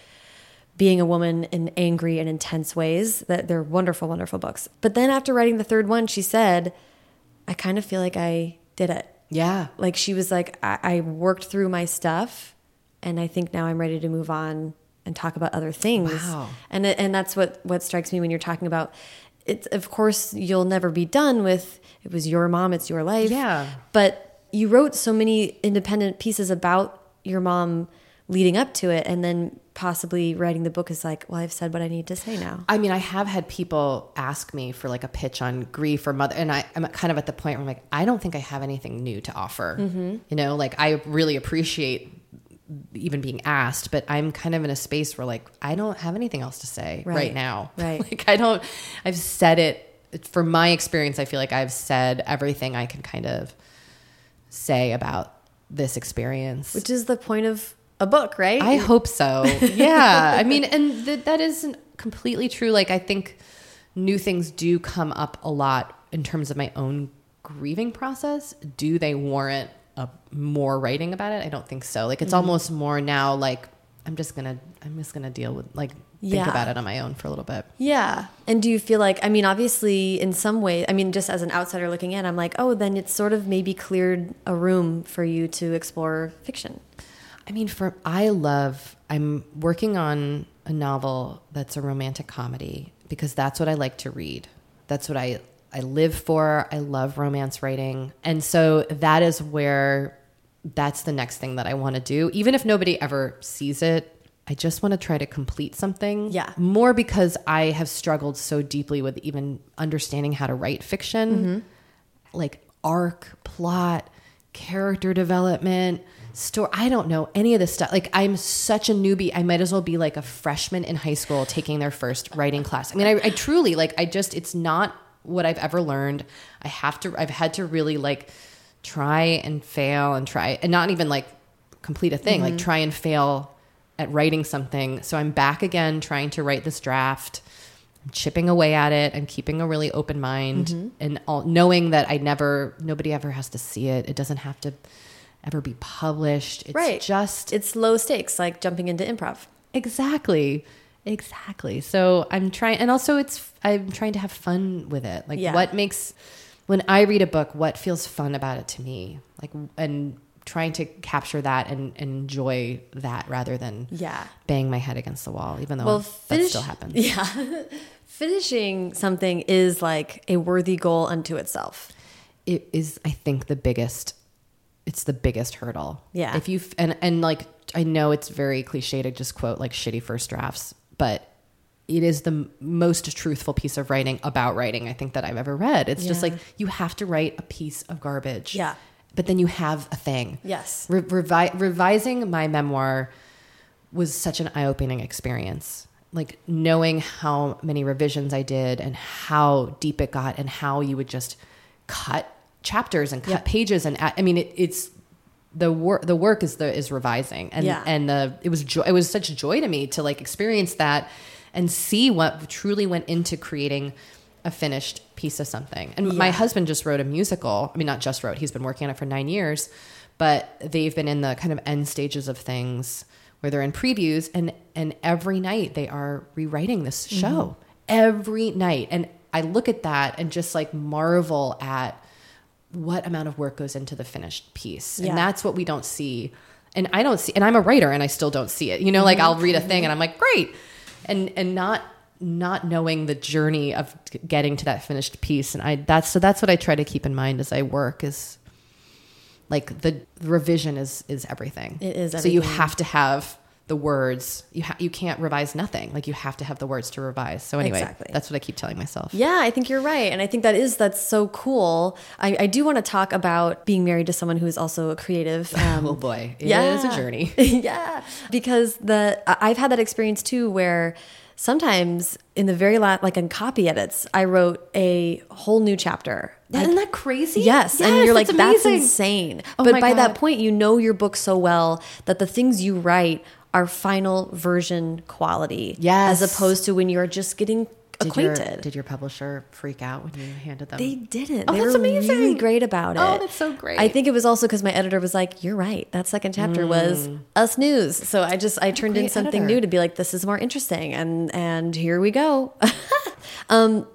Speaker 1: being a woman in angry and intense ways. That they're wonderful, wonderful books. But then after writing the third one, she said, "I kind of feel like I did it."
Speaker 2: Yeah.
Speaker 1: Like she was like, I, I worked through my stuff, and I think now I'm ready to move on and talk about other things.
Speaker 2: Wow.
Speaker 1: And and that's what what strikes me when you're talking about. It's of course you'll never be done with. It was your mom. It's your life.
Speaker 2: Yeah.
Speaker 1: But you wrote so many independent pieces about your mom leading up to it, and then possibly writing the book is like, well, I've said what I need to say now.
Speaker 2: I mean, I have had people ask me for like a pitch on grief or mother, and I, I'm kind of at the point where I'm like, I don't think I have anything new to offer.
Speaker 1: Mm-hmm.
Speaker 2: You know, like I really appreciate even being asked, but I'm kind of in a space where like I don't have anything else to say right,
Speaker 1: Right.
Speaker 2: now.
Speaker 1: Right.
Speaker 2: like I don't. I've said it. For my experience, I feel like I've said everything I can kind of say about this experience.
Speaker 1: Which is the point of a book, right?
Speaker 2: I hope so. Yeah. I mean, and th- that isn't completely true. Like, I think new things do come up a lot in terms of my own grieving process. Do they warrant a, more writing about it? I don't think so. Like, it's
Speaker 1: Mm-hmm.
Speaker 2: almost more now like, I'm just gonna, I'm just gonna deal with like, think
Speaker 1: Yeah.
Speaker 2: about it on my own for a little bit.
Speaker 1: Yeah. And do you feel like, I mean, obviously, in some way, I mean, just as an outsider looking in, I'm like, oh, then it's sort of maybe cleared a room for you to explore fiction.
Speaker 2: I mean, for I love. I'm working on a novel that's a romantic comedy because that's what I like to read. That's what I I live for. I love romance writing, and so that is where that's the next thing that I want to do. Even if nobody ever sees it, I just want to try to complete something.
Speaker 1: Yeah.
Speaker 2: More because I have struggled so deeply with even understanding how to write fiction, mm-hmm. like arc, plot, character development, story. I don't know any of this stuff. Like I'm such a newbie. I might as well be like a freshman in high school taking their first writing class. I mean, I, I truly like. I just it's not what I've ever learned. I have to. I've had to really like try and fail and try and not even like complete a thing. Like mm-hmm. try and fail at writing something. So I'm back again trying to write this draft I'm chipping away at it and keeping a really open mind mm-hmm. and all, knowing that I never, nobody ever has to see it. It doesn't have to ever be published. It's
Speaker 1: Right.
Speaker 2: just
Speaker 1: It's low stakes, like jumping into improv.
Speaker 2: exactly, exactly. So I'm trying, and also it's, I'm trying to have fun with it. Like
Speaker 1: Yeah.
Speaker 2: what makes, when I read a book, what feels fun about it to me? Like, and trying to capture that and, and enjoy that rather than
Speaker 1: Yeah.
Speaker 2: bang my head against the wall, even though
Speaker 1: Well,
Speaker 2: that still happens.
Speaker 1: Yeah. Finishing something is like a worthy goal unto itself.
Speaker 2: it is i think the biggest it's the biggest hurdle
Speaker 1: Yeah.
Speaker 2: if you and and like i know it's very cliche to just quote like shitty first drafts but it is the m- most truthful piece of writing about writing i think that i've ever read it's just like you have to write a piece of garbage
Speaker 1: Yeah.
Speaker 2: but then you have a thing
Speaker 1: Yes.
Speaker 2: Re- revi- revising my memoir was such an eye-opening experience like knowing how many revisions i did and how deep it got and how you would just cut chapters and cut
Speaker 1: Yeah.
Speaker 2: pages and i mean it, it's the work the work is the is revising and
Speaker 1: Yeah.
Speaker 2: and the it was joy it was such joy to me to like experience that and see what truly went into creating a finished piece of something and my husband just wrote a musical i mean not just wrote he's been working on it for nine years but they've been in the kind of end stages of things where they're in previews and and every night they are rewriting this
Speaker 1: Mm-hmm.
Speaker 2: show every night and i look at that and just like marvel at what amount of work goes into the finished piece.
Speaker 1: Yeah.
Speaker 2: and that's what we don't see. And i don't see and i'm a writer and i still don't see it. You know like i'll read a thing and i'm like great. And and not not knowing the journey of getting to that finished piece. And i that's so that's what i try to keep in mind as i work is like the revision is is everything.
Speaker 1: It is
Speaker 2: so you have to have the words you ha- you can't revise nothing like you have to have the words to revise so anyway
Speaker 1: Exactly.
Speaker 2: that's what i keep telling myself
Speaker 1: Yeah, I think you're right. And I think that is, that's so cool. I, I do want to talk about being married to someone who is also a creative. Um,
Speaker 2: oh boy it yeah. it is a journey
Speaker 1: yeah, because the I've had that experience too, where sometimes in the very last, like in copy edits, I wrote a whole new chapter. Like,
Speaker 2: isn't that crazy
Speaker 1: Yes, and you're like, that's insane.
Speaker 2: Oh
Speaker 1: but by that point, you know your book so well that the things you write are final version quality.
Speaker 2: Yes.
Speaker 1: as opposed to when you're just getting
Speaker 2: Did
Speaker 1: acquainted.
Speaker 2: Your, did your publisher freak out when you handed them?
Speaker 1: They didn't.
Speaker 2: Oh,
Speaker 1: they
Speaker 2: that's amazing.
Speaker 1: really great about it.
Speaker 2: Oh, that's so great.
Speaker 1: I think it was also because my editor was like, "You're right. That second chapter was us news." So I just I turned in something
Speaker 2: editor.
Speaker 1: new to be like, "This is more interesting," and and here we go. um,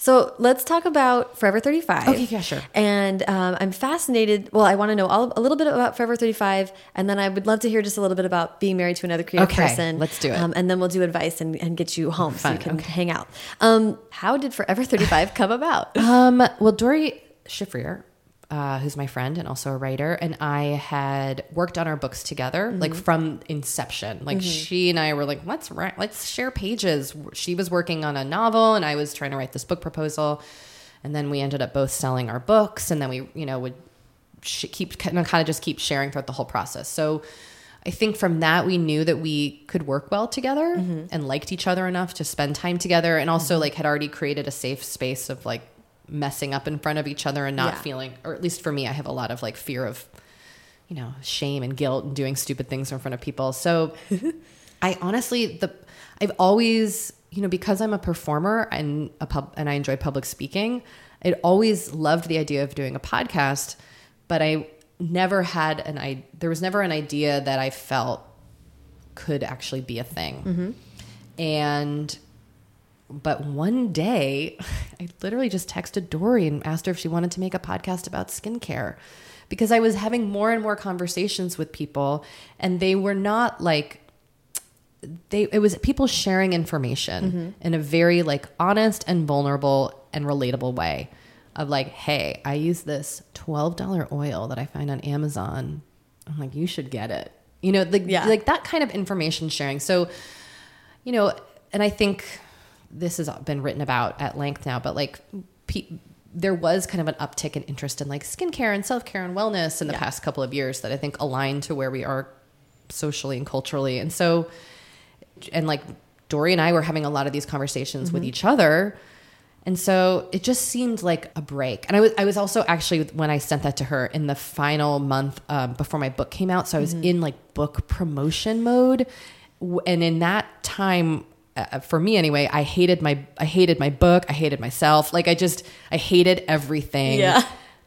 Speaker 1: so let's talk about Forever 35.
Speaker 2: Okay, yeah, sure.
Speaker 1: And um, I'm fascinated. Well, I want to know all, a little bit about Forever 35, and then I would love to hear just a little bit about being married to another creative
Speaker 2: Okay,
Speaker 1: person.
Speaker 2: let's do it.
Speaker 1: Um, and then we'll do advice and, and get you home so you can
Speaker 2: okay.
Speaker 1: hang out. Um, how did Forever 35 come about?
Speaker 2: Um, well, Doree Shafrir, uh, who's my friend and also a writer, and I had worked on our books together, like mm-hmm. from inception. Like mm-hmm. she and I were like, let's write, let's share pages. She was working on a novel, and I was trying to write this book proposal, and then we ended up both selling our books, and then we, you know, would sh- keep kind of, kind of just keep sharing throughout the whole process. So. I think from that we knew that we could work well together mm-hmm. and liked each other enough to spend time together and also like had already created a safe space of like messing up in front of each other and not
Speaker 1: Yeah.
Speaker 2: feeling or at least for me I have a lot of like fear of you know shame and guilt and doing stupid things in front of people. So I honestly the I've always you know because I'm a performer and a pub and I enjoy public speaking, I always loved the idea of doing a podcast, but I never had an I there was never an idea that I felt could actually be a thing. Mm-hmm. And but one day I literally just texted Doree and asked her if she wanted to make a podcast about skincare because I was having more and more conversations with people and they were not like they it was people sharing information mm-hmm. in a very like honest and vulnerable and relatable way of like hey i use this $12 oil that i find on amazon. I'm like you should get it. You know like,
Speaker 1: Yeah.
Speaker 2: like that kind of information sharing. So you know and i think this has been written about at length now but like pe- there was kind of an uptick in interest in like skincare and self care and wellness in the
Speaker 1: Yeah.
Speaker 2: past couple of years that I think aligned to where we are socially and culturally. And so, and like Doree and I were having a lot of these conversations with each other. And so it just seemed like a break. And I was, I was also actually, when I sent that to her in the final month um, before my book came out, so I was in like book promotion mode. And in that time, uh, for me anyway, I hated my, I hated my book. I hated myself. Like I just, I hated everything
Speaker 1: Yeah.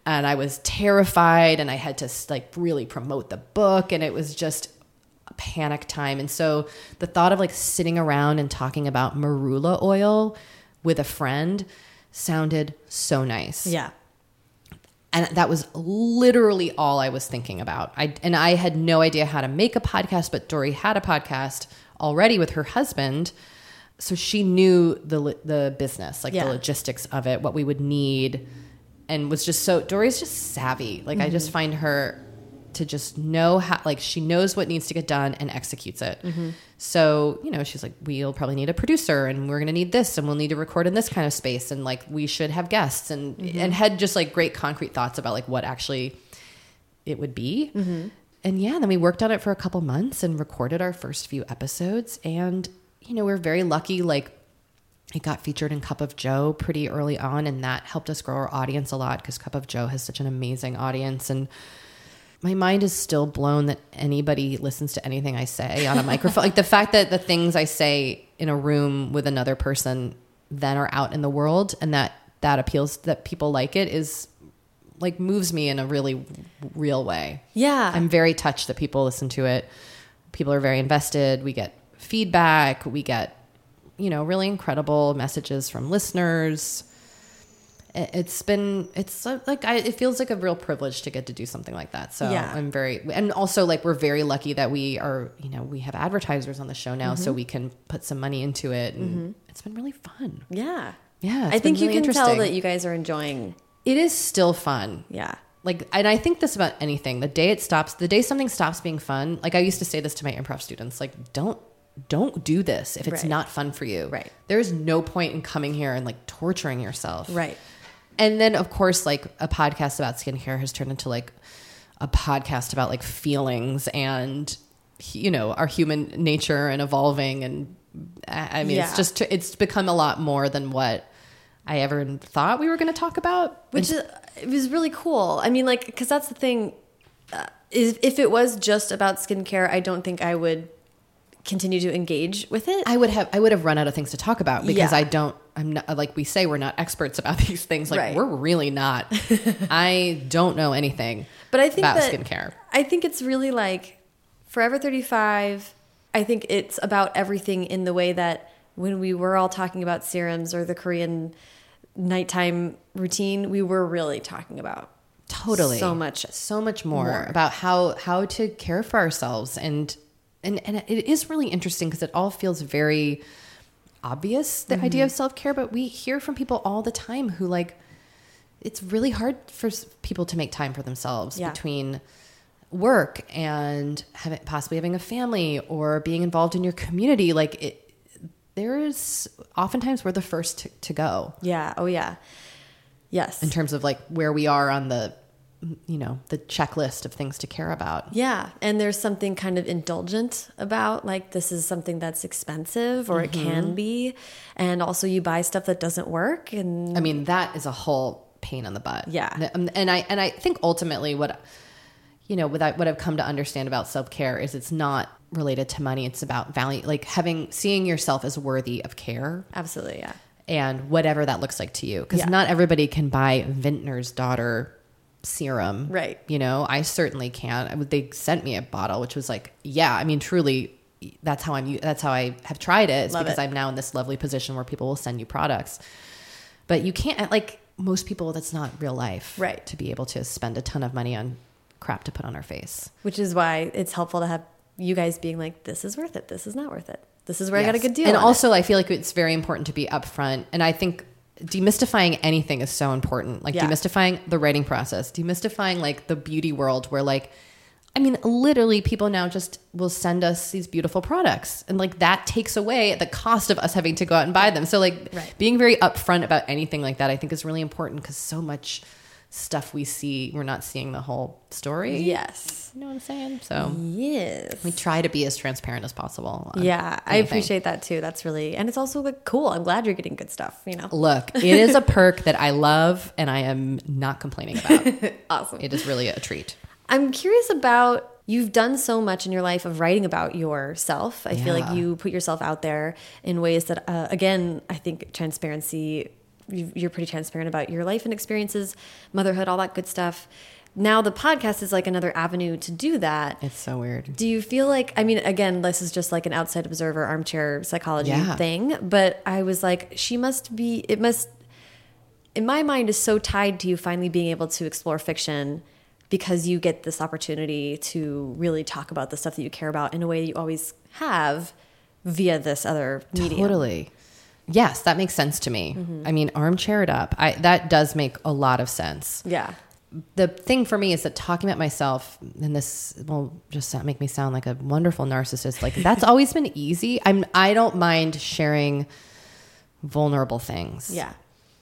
Speaker 2: and I was terrified and I had to like really promote the book and it was just a panic time. And so the thought of like sitting around and talking about marula oil with a friend sounded so nice.
Speaker 1: Yeah.
Speaker 2: And that was literally all I was thinking about. I and I had no idea how to make a podcast, but Doree had a podcast already with her husband. So she knew the the business, like
Speaker 1: Yeah.
Speaker 2: the logistics of it, what we would need, and was just so Doree's just savvy. Like I just mm-hmm. find her to just know how like she knows what needs to get done and executes it. Mm-hmm. So, you know, she's like, we'll probably need a producer and we're gonna need this and we'll need to record in this kind of space and like we should have guests and mm-hmm. and had just like great concrete thoughts about like what actually it would be. And yeah, then we worked on it for a couple months and recorded our first few episodes. And, you know, we're very lucky. Like, it got featured in Cup of Jo pretty early on, and that helped us grow our audience a lot because Cup of Jo has such an amazing audience. And my mind is still blown that anybody listens to anything I say on a microphone. like the fact that the things I say in a room with another person then are out in the world and that that appeals that people like it is like moves me in a really real way.
Speaker 1: Yeah.
Speaker 2: I'm very touched that people listen to it. People are very invested. We get feedback. We get, you know, really incredible messages from listeners. It- It's been, it's like, I, it feels like a real privilege to get to do something like that. So
Speaker 1: Yeah.
Speaker 2: I'm very, and also like we're very lucky that we are, you know, we have advertisers on the show now,
Speaker 1: Mm-hmm.
Speaker 2: so we can put some money into it. And it's been really fun.
Speaker 1: yeah.
Speaker 2: Yeah.
Speaker 1: I think
Speaker 2: been
Speaker 1: you can tell that you guys are enjoying.
Speaker 2: it is still fun
Speaker 1: Yeah.
Speaker 2: like and i think this about anything the day it stops the day something stops being fun like i used to say this to my improv students like don't don't do this if it's
Speaker 1: Right.
Speaker 2: not fun for you
Speaker 1: Right.
Speaker 2: there's no point in coming here and like torturing yourself
Speaker 1: Right.
Speaker 2: and then of course like a podcast about skincare has turned into like a podcast about like feelings and you know our human nature and evolving and i mean
Speaker 1: Yeah.
Speaker 2: it's just it's become a lot more than what i ever thought we were going to talk about
Speaker 1: Which is, it was really cool. I mean, like, because that's the thing. Uh, is if it was just about skincare, I don't think I would continue to engage with it.
Speaker 2: I would have I would have run out of things to talk about because
Speaker 1: Yeah.
Speaker 2: I don't I'm not like we say we're not experts about these things like
Speaker 1: Right.
Speaker 2: we're really not. I don't know anything
Speaker 1: But I think
Speaker 2: about
Speaker 1: that
Speaker 2: skincare.
Speaker 1: I think it's really like Forever 35. I think it's about everything in the way that when we were all talking about serums or the Korean nighttime routine, we were really talking about
Speaker 2: Totally.
Speaker 1: so much.
Speaker 2: so much more,
Speaker 1: more.
Speaker 2: about how how to care for ourselves and and and it is really interesting because it all feels very obvious the idea
Speaker 1: Mm-hmm.
Speaker 2: of self-care but we hear from people all the time who like it's really hard for people to make time for themselves
Speaker 1: Yeah.
Speaker 2: between work and having possibly having a family or being involved in your community like it there's oftentimes we're the first to, to go
Speaker 1: Yeah. Oh, yeah. Yes.
Speaker 2: in terms of like where we are on the you know the checklist of things to care about
Speaker 1: Yeah, and there's something kind of indulgent about like this is something that's expensive or it
Speaker 2: Mm-hmm.
Speaker 1: can be, and also you buy stuff that doesn't work and
Speaker 2: i mean that is a whole pain in the butt
Speaker 1: Yeah.
Speaker 2: and and i and i think ultimately what you know what, I, what i've come to understand about self-care is it's not related to money it's about value like having seeing yourself as worthy of care
Speaker 1: absolutely yeah.
Speaker 2: and whatever that looks like to you because
Speaker 1: Yeah.
Speaker 2: not everybody can buy vintner's daughter serum
Speaker 1: Right.
Speaker 2: you know i certainly can't. they sent me a bottle which was like yeah i mean truly that's how i'm that's how i have tried it it's
Speaker 1: Love
Speaker 2: because
Speaker 1: it.
Speaker 2: i'm now in this lovely position where people will send you products but you can't like most people that's not real life
Speaker 1: Right.
Speaker 2: to be able to spend a ton of money on crap to put on our face
Speaker 1: Which is why it's helpful to have you guys being like, this is worth it, this is not worth it, this is where I got a good deal.
Speaker 2: And
Speaker 1: on it."
Speaker 2: also, I feel like it's very important to be upfront. And I think demystifying anything is so important. Like
Speaker 1: Yeah.
Speaker 2: demystifying the writing process, demystifying like the beauty world, where like I mean, literally, people now just will send us these beautiful products, and like that takes away the cost of us having to go out and buy them. So, like,
Speaker 1: Right.
Speaker 2: being very upfront about anything like that, I think is really important because so much stuff we see, we're not seeing the whole story.
Speaker 1: Yes.
Speaker 2: You know what I'm saying? So,
Speaker 1: Yes.
Speaker 2: we try to be as transparent as possible.
Speaker 1: Yeah, I appreciate that too. That's really, and it's also like cool. I'm glad you're getting good stuff, you know?
Speaker 2: Look, it is a perk that I love, and I am not complaining about.
Speaker 1: Awesome.
Speaker 2: It is really a treat.
Speaker 1: I'm curious about you've done so much in your life of writing about yourself. I feel like you put yourself out there in ways that, uh, again, I think transparency, you're pretty transparent about your life and experiences, motherhood, all that good stuff. Now, the podcast is like another avenue to do that.
Speaker 2: It's so weird.
Speaker 1: Do you feel like, I mean, again, this is just like an outside observer, armchair psychology
Speaker 2: Yeah.
Speaker 1: thing, but I was like, she must be, it must, in my mind, is so tied to you finally being able to explore fiction because you get this opportunity to really talk about the stuff that you care about in a way you always have via this other medium.
Speaker 2: Totally. Yes, that makes sense to me. Mm-hmm. I mean, armchair it up. I that does make a lot of sense.
Speaker 1: Yeah.
Speaker 2: The thing for me is that talking about myself, and this will just make me sound like a wonderful narcissist. Like that's always been easy. I'm. I don't mind sharing vulnerable things.
Speaker 1: Yeah.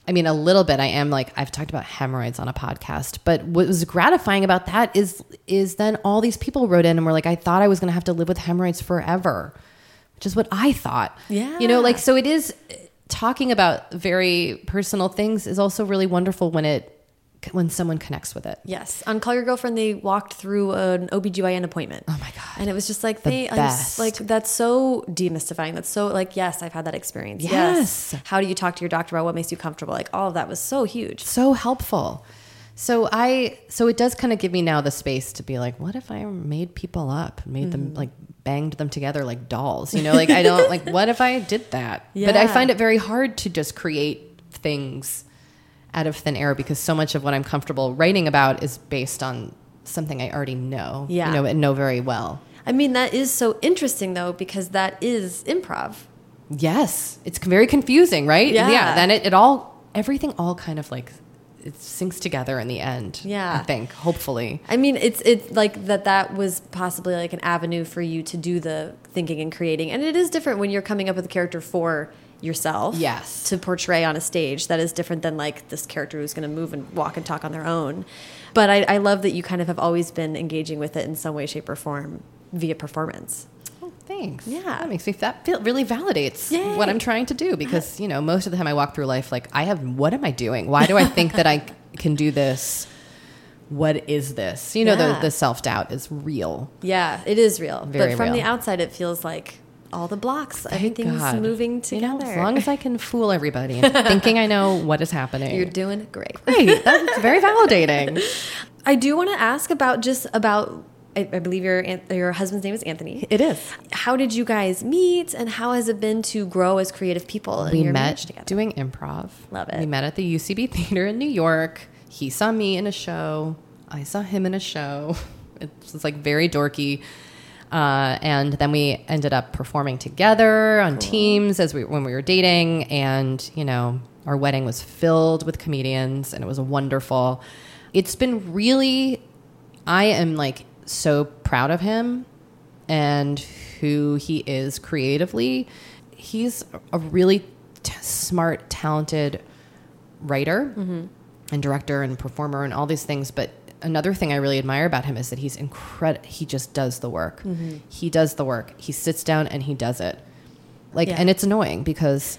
Speaker 2: I mean, a little bit. I am like I've talked about hemorrhoids on a podcast, but what was gratifying about that is is then all these people wrote in and were like, I thought I was going to have to live with hemorrhoids forever, which is what I thought.
Speaker 1: Yeah.
Speaker 2: you know, like so it is. Talking about very personal things is also really wonderful when it when someone connects with it.
Speaker 1: Yes. On Call Your Girlfriend, they walked through an OBGYN appointment.
Speaker 2: Oh my god!
Speaker 1: And it was just like
Speaker 2: The
Speaker 1: they I'm
Speaker 2: best.
Speaker 1: just like that's so demystifying. That's so like yes, I've had that experience.
Speaker 2: Yes.
Speaker 1: How do you talk to your doctor about what makes you comfortable? Like all of that was so huge.
Speaker 2: so helpful. So I so it does kind of give me now the space to be like, what if I made people up, made them mm. like banged them together like dolls? You know, like I don't like what if I did that? But I find it very hard to just create things out of thin air because so much of what I'm comfortable writing about is based on something I already know,
Speaker 1: Yeah.
Speaker 2: you know, and know very well.
Speaker 1: I mean, that is so interesting though because that is improv.
Speaker 2: Yes, it's very confusing, right?
Speaker 1: Yeah.
Speaker 2: Then it, it all everything all kind of like it sinks together in the end.
Speaker 1: Yeah.
Speaker 2: I think hopefully.
Speaker 1: I mean, it's it's like that. That was possibly like an avenue for you to do the thinking and creating, and it is different when you're coming up with a character for yourself.
Speaker 2: Yes.
Speaker 1: to portray on a stage. That is different than like this character who's going to move and walk and talk on their own. But I, I love that you kind of have always been engaging with it in some way, shape, or form via performance.
Speaker 2: Thanks.
Speaker 1: Yeah.
Speaker 2: That makes me that feel really validates
Speaker 1: Yay.
Speaker 2: what I'm trying to do uh-huh. because, you know, most of the time I walk through life like I have what am I doing? Why do I think that I can do this? What is this? You know,
Speaker 1: Yeah.
Speaker 2: the, the self doubt is real.
Speaker 1: Yeah, it is real.
Speaker 2: Very
Speaker 1: but from the outside, it feels like all the blocks,
Speaker 2: Thank
Speaker 1: everything's
Speaker 2: God.
Speaker 1: moving
Speaker 2: You know,
Speaker 1: together.
Speaker 2: as long as I can fool everybody into thinking I know what is happening.
Speaker 1: you're doing great.
Speaker 2: great. That's very validating.
Speaker 1: I do want to ask about just about. I, I believe your your husband's name is Anthony.
Speaker 2: It is.
Speaker 1: How did you guys meet, and how has it been to grow as creative people? in
Speaker 2: we
Speaker 1: your
Speaker 2: met
Speaker 1: together.
Speaker 2: doing improv.
Speaker 1: Love it.
Speaker 2: We met at the UCB Theater in New York. He saw me in a show. I saw him in a show. It was like very dorky. Uh, and then we ended up performing together on teams as we when we were dating. And you know, our wedding was filled with comedians, and it was wonderful. It's been really. I am like so proud of him and who he is creatively. He's a really t- smart, talented writer mm-hmm. and director and performer and all these things. But another thing I really admire about him is that he's incredible. He just does the work. Mm-hmm. He does the work. He sits down and he does it. Like,
Speaker 1: Yeah.
Speaker 2: and it's annoying because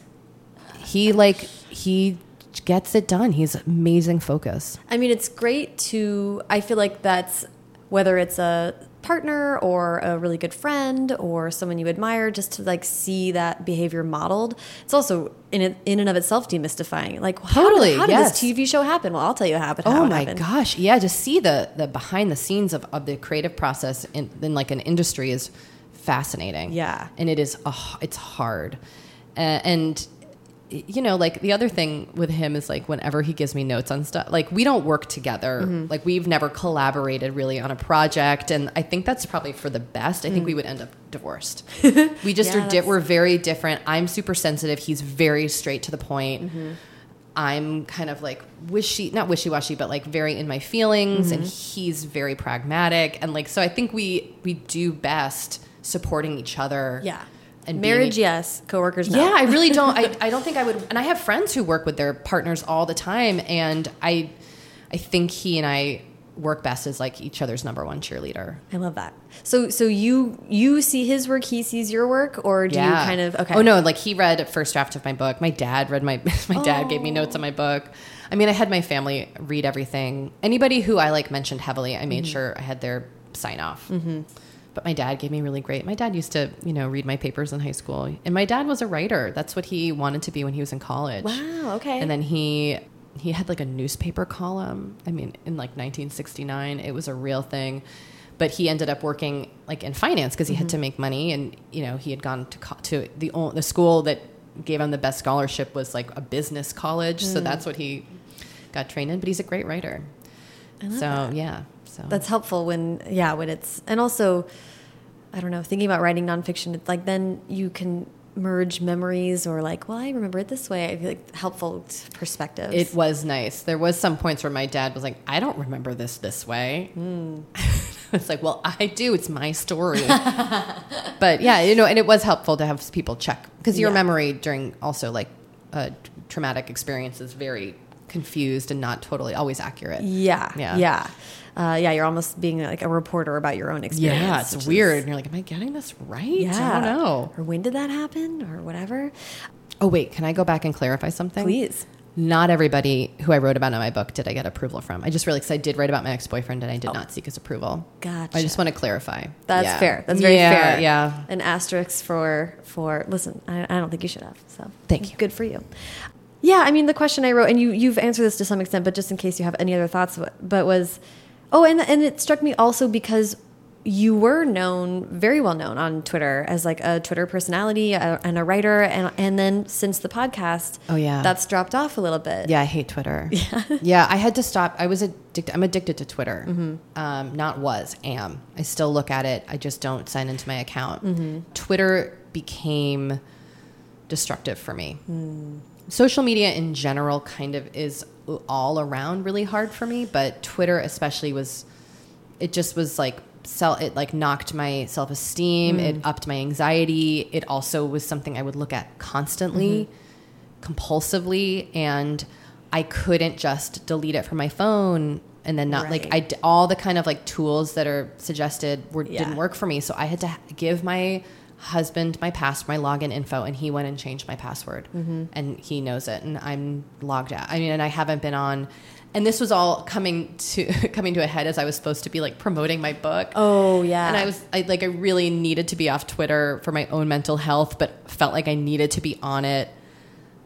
Speaker 2: he like he gets it done. He's amazing focus.
Speaker 1: I mean, it's great to. I feel like that's whether it's a partner or a really good friend or someone you admire, just to like see that behavior modeled. It's also in it, in and of itself demystifying. Like, how
Speaker 2: Totally,
Speaker 1: did, how did
Speaker 2: yes.
Speaker 1: this TV show happen? Well, I'll tell you how it how
Speaker 2: Oh
Speaker 1: it
Speaker 2: my
Speaker 1: happened.
Speaker 2: gosh. Yeah, to see the the behind the scenes of, of the creative process in, in like an industry is fascinating.
Speaker 1: Yeah.
Speaker 2: And it is uh, it's hard. Uh, and you know, like the other thing with him is like whenever he gives me notes on stuff, like we don't work together.
Speaker 1: Mm-hmm.
Speaker 2: Like we've never collaborated really on a project, and I think that's probably for the best. I think we would end up divorced. we just
Speaker 1: Mm. Yeah,
Speaker 2: are. Di- we're very different. I'm super sensitive. He's very straight to the point.
Speaker 1: Mm-hmm.
Speaker 2: I'm kind of like wishy, not wishy washy, but like very in my feelings, and he's very pragmatic, and like so I think we we do best supporting each other.
Speaker 1: Yeah.
Speaker 2: And being
Speaker 1: Marriage, yes. Coworkers, no.
Speaker 2: yeah, I really don't. I, I don't think I would. And I have friends who work with their partners all the time, and I, I think he and I work best as like each other's number one cheerleader.
Speaker 1: I love that. So, so you you see his work, he sees your work, or do you kind of okay?
Speaker 2: Oh no, like he read first draft of my book. My dad read my. My dad gave me notes on my book. I mean, I had my family read everything. Anybody who I like mentioned heavily, I made sure I had their sign off. Mm-hmm. But my dad gave me really great. My dad used to, you know, read my papers in high school, and my dad was a writer. That's what he wanted to be when he was in college.
Speaker 1: Wow. Okay.
Speaker 2: And then he he had like a newspaper column. I mean, in like 1969, it was a real thing. But he ended up working like in finance because he had to make money, and you know he had gone to co- to the the school that gave him the best scholarship was like a business college. So that's what he got trained in. But he's a great writer. so yeah, so
Speaker 1: That's helpful when yeah when it's and also I don't know thinking about writing nonfiction. It's like then you can merge memories or like well I remember it this way. I feel like helpful perspectives.
Speaker 2: It was nice. There was some points where my dad was like, "I don't remember this this way." Hmm. it's like, "Well, I do. It's my story." but yeah, you know, and it was helpful to have people check because your
Speaker 1: Yeah.
Speaker 2: memory during also like a traumatic experience is very confused and not totally always accurate.
Speaker 1: yeah
Speaker 2: Yeah.
Speaker 1: yeah uh, yeah. You're almost being like a reporter about your own experience.
Speaker 2: Yeah, it's
Speaker 1: which is-
Speaker 2: weird. And you're like, "Am I getting this right?"
Speaker 1: Yeah.
Speaker 2: I don't know.
Speaker 1: Or when did that happen or whatever?
Speaker 2: Oh wait, can I go back and clarify something?
Speaker 1: Please.
Speaker 2: Not everybody who I wrote about in my book did I get approval from. I just really, because I did write about my ex boyfriend and I did not seek his approval.
Speaker 1: Oh. Gotcha.
Speaker 2: I just want to clarify.
Speaker 1: That's
Speaker 2: Yeah.
Speaker 1: fair. That's very
Speaker 2: Yeah,
Speaker 1: fair.
Speaker 2: Yeah.
Speaker 1: An asterisk for for listen. I, I don't think you should have. So
Speaker 2: Thank you.
Speaker 1: Good for you. Yeah, I mean the question I wrote, and you you've answered this to some extent, but just in case you have any other thoughts, but was oh, and and it struck me also because you were known very well known on Twitter as like a Twitter personality and a writer, and and then since the podcast,
Speaker 2: Oh, yeah.
Speaker 1: that's dropped off a little bit.
Speaker 2: Yeah, I hate Twitter. Yeah. yeah, I had to stop. I was addicted. I'm addicted to Twitter.
Speaker 1: Mm-hmm.
Speaker 2: Um, not was, am. I still look at it. I just don't sign into my account.
Speaker 1: Mm-hmm.
Speaker 2: Twitter became destructive for me.
Speaker 1: Hmm.
Speaker 2: Social media in general kind of is all around really hard for me, but Twitter especially was. It just was like sell. It like knocked my self esteem. It mm. upped my anxiety. It also was something I would look at constantly mm-hmm. compulsively and I couldn't just delete it from my phone and then not like i all the kind of like tools that are suggested were
Speaker 1: Yeah.
Speaker 2: didn't work for me so I had to give my husband my pass my login info and he went and changed my password
Speaker 1: Mm-hmm.
Speaker 2: and he knows it and I'm logged out I mean and I haven't been on and this was all coming to coming to a head as I was supposed to be like promoting my book
Speaker 1: Oh yeah.
Speaker 2: and I was I, like, I really needed to be off Twitter for my own mental health, but felt like I needed to be on it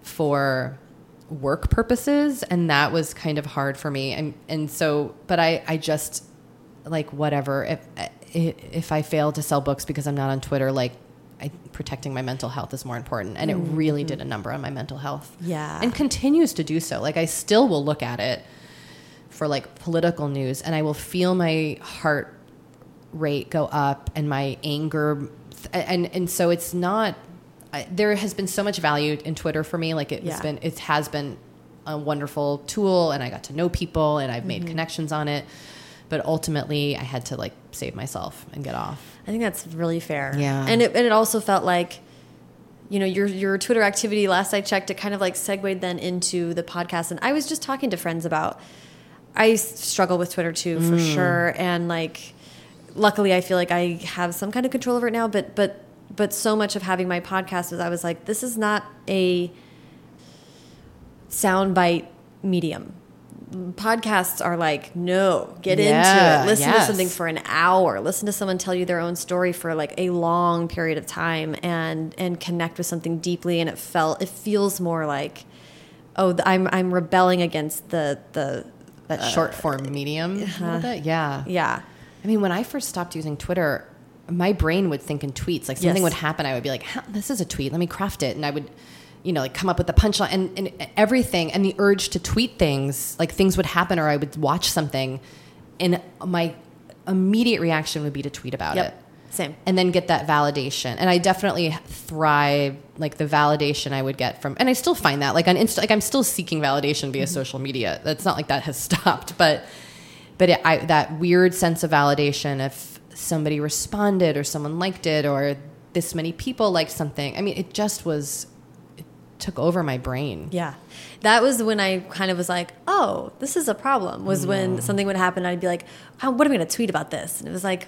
Speaker 2: for work purposes, and that was kind of hard for me. And and so, but I I just like whatever if if I fail to sell books because I'm not on Twitter, like. I, protecting my mental health is more important, and it really did a number on my mental health.
Speaker 1: Yeah.
Speaker 2: and continues to do so. Like I still will look at it for like political news, and I will feel my heart rate go up and my anger and and so it's not I, there has been so much value in Twitter for me like it
Speaker 1: Yeah.
Speaker 2: has been it has been a wonderful tool and I got to know people and I've made
Speaker 1: Mm-hmm.
Speaker 2: connections on it but ultimately I had to like save myself and get off
Speaker 1: I think that's really fair.
Speaker 2: Yeah.
Speaker 1: and it and it also felt like, you know, your your Twitter activity. Last I checked, it kind of like segued then into the podcast. And I was just talking to friends about. I struggle with Twitter too, for
Speaker 2: Mm.
Speaker 1: sure, and like, luckily, I feel like I have some kind of control over it now. But but but so much of having my podcast was I was like, this is not a soundbite medium. Podcasts are like, no, get
Speaker 2: Yeah,
Speaker 1: into it. Listen to something for an hour. Listen to someone tell you their own story for like a long period of time and and connect with something deeply. And it felt it feels more like, oh, I'm I'm rebelling against the the
Speaker 2: that uh, short form medium a little uh-huh. bit yeah
Speaker 1: yeah
Speaker 2: I mean, when I first stopped using Twitter, my brain would think in tweets. Like something
Speaker 1: Yes.
Speaker 2: would happen, I would be like, "This is a tweet. Let me craft it," and I would, you know, like come up with the punchline and, and everything. And the urge to tweet things, like things would happen, or I would watch something, and my immediate reaction would be to tweet about
Speaker 1: Yep.
Speaker 2: it.
Speaker 1: Same.
Speaker 2: and then get that validation. And I definitely thrive like the validation I would get from, and I still find that like on Insta, like I'm still seeking validation via mm-hmm. social media. That's not like that has stopped, but but it, I, that weird sense of validation if somebody responded or someone liked it or this many people liked something. I mean, it just was took over my brain.
Speaker 1: Yeah. That was when I kind of was like, oh, this is a problem. Was
Speaker 2: Mm.
Speaker 1: when something would happen, I'd be like, How, what am I going to tweet about this? And it was like,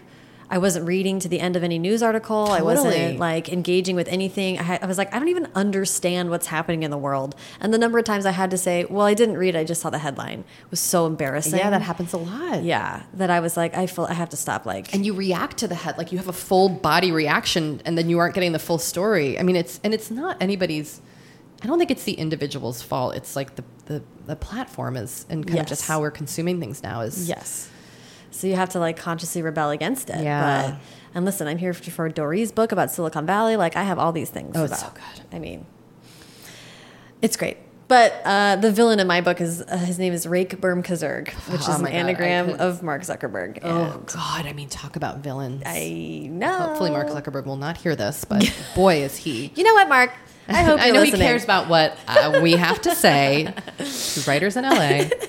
Speaker 1: I wasn't reading to the end of any news article. I wasn't like engaging with anything. I, I was like, I don't even understand what's happening in the world. And the number of times I had to say, well, I didn't read. I just saw the headline. was so embarrassing.
Speaker 2: Yeah, that happens a lot.
Speaker 1: Yeah, that I was like, I feel I have to stop. Like,
Speaker 2: and you react to the head like you have a full body reaction and then you aren't getting the full story i mean it's and it's not anybody's i don't think it's the individual's fault it's like the the, the platform is and kind of just how we're consuming things now is
Speaker 1: Yes. So you have to like consciously rebel against it.
Speaker 2: Yeah.
Speaker 1: But, and listen, I'm here for, for Doree's book about Silicon Valley. Like I have all these things.
Speaker 2: Oh, it's
Speaker 1: about-
Speaker 2: so good.
Speaker 1: I mean, it's great. But uh, the villain in my book is uh, his name is Rake Bermkazerg, which
Speaker 2: Oh
Speaker 1: is an
Speaker 2: my God, I
Speaker 1: anagram
Speaker 2: could-
Speaker 1: of Mark Zuckerberg.
Speaker 2: oh god i mean talk about villains
Speaker 1: I know.
Speaker 2: hopefully mark zuckerberg will not hear this but boy is he
Speaker 1: You know what, Mark? I hope
Speaker 2: I know
Speaker 1: listening.
Speaker 2: he cares about what uh, we have to say to writers in LA.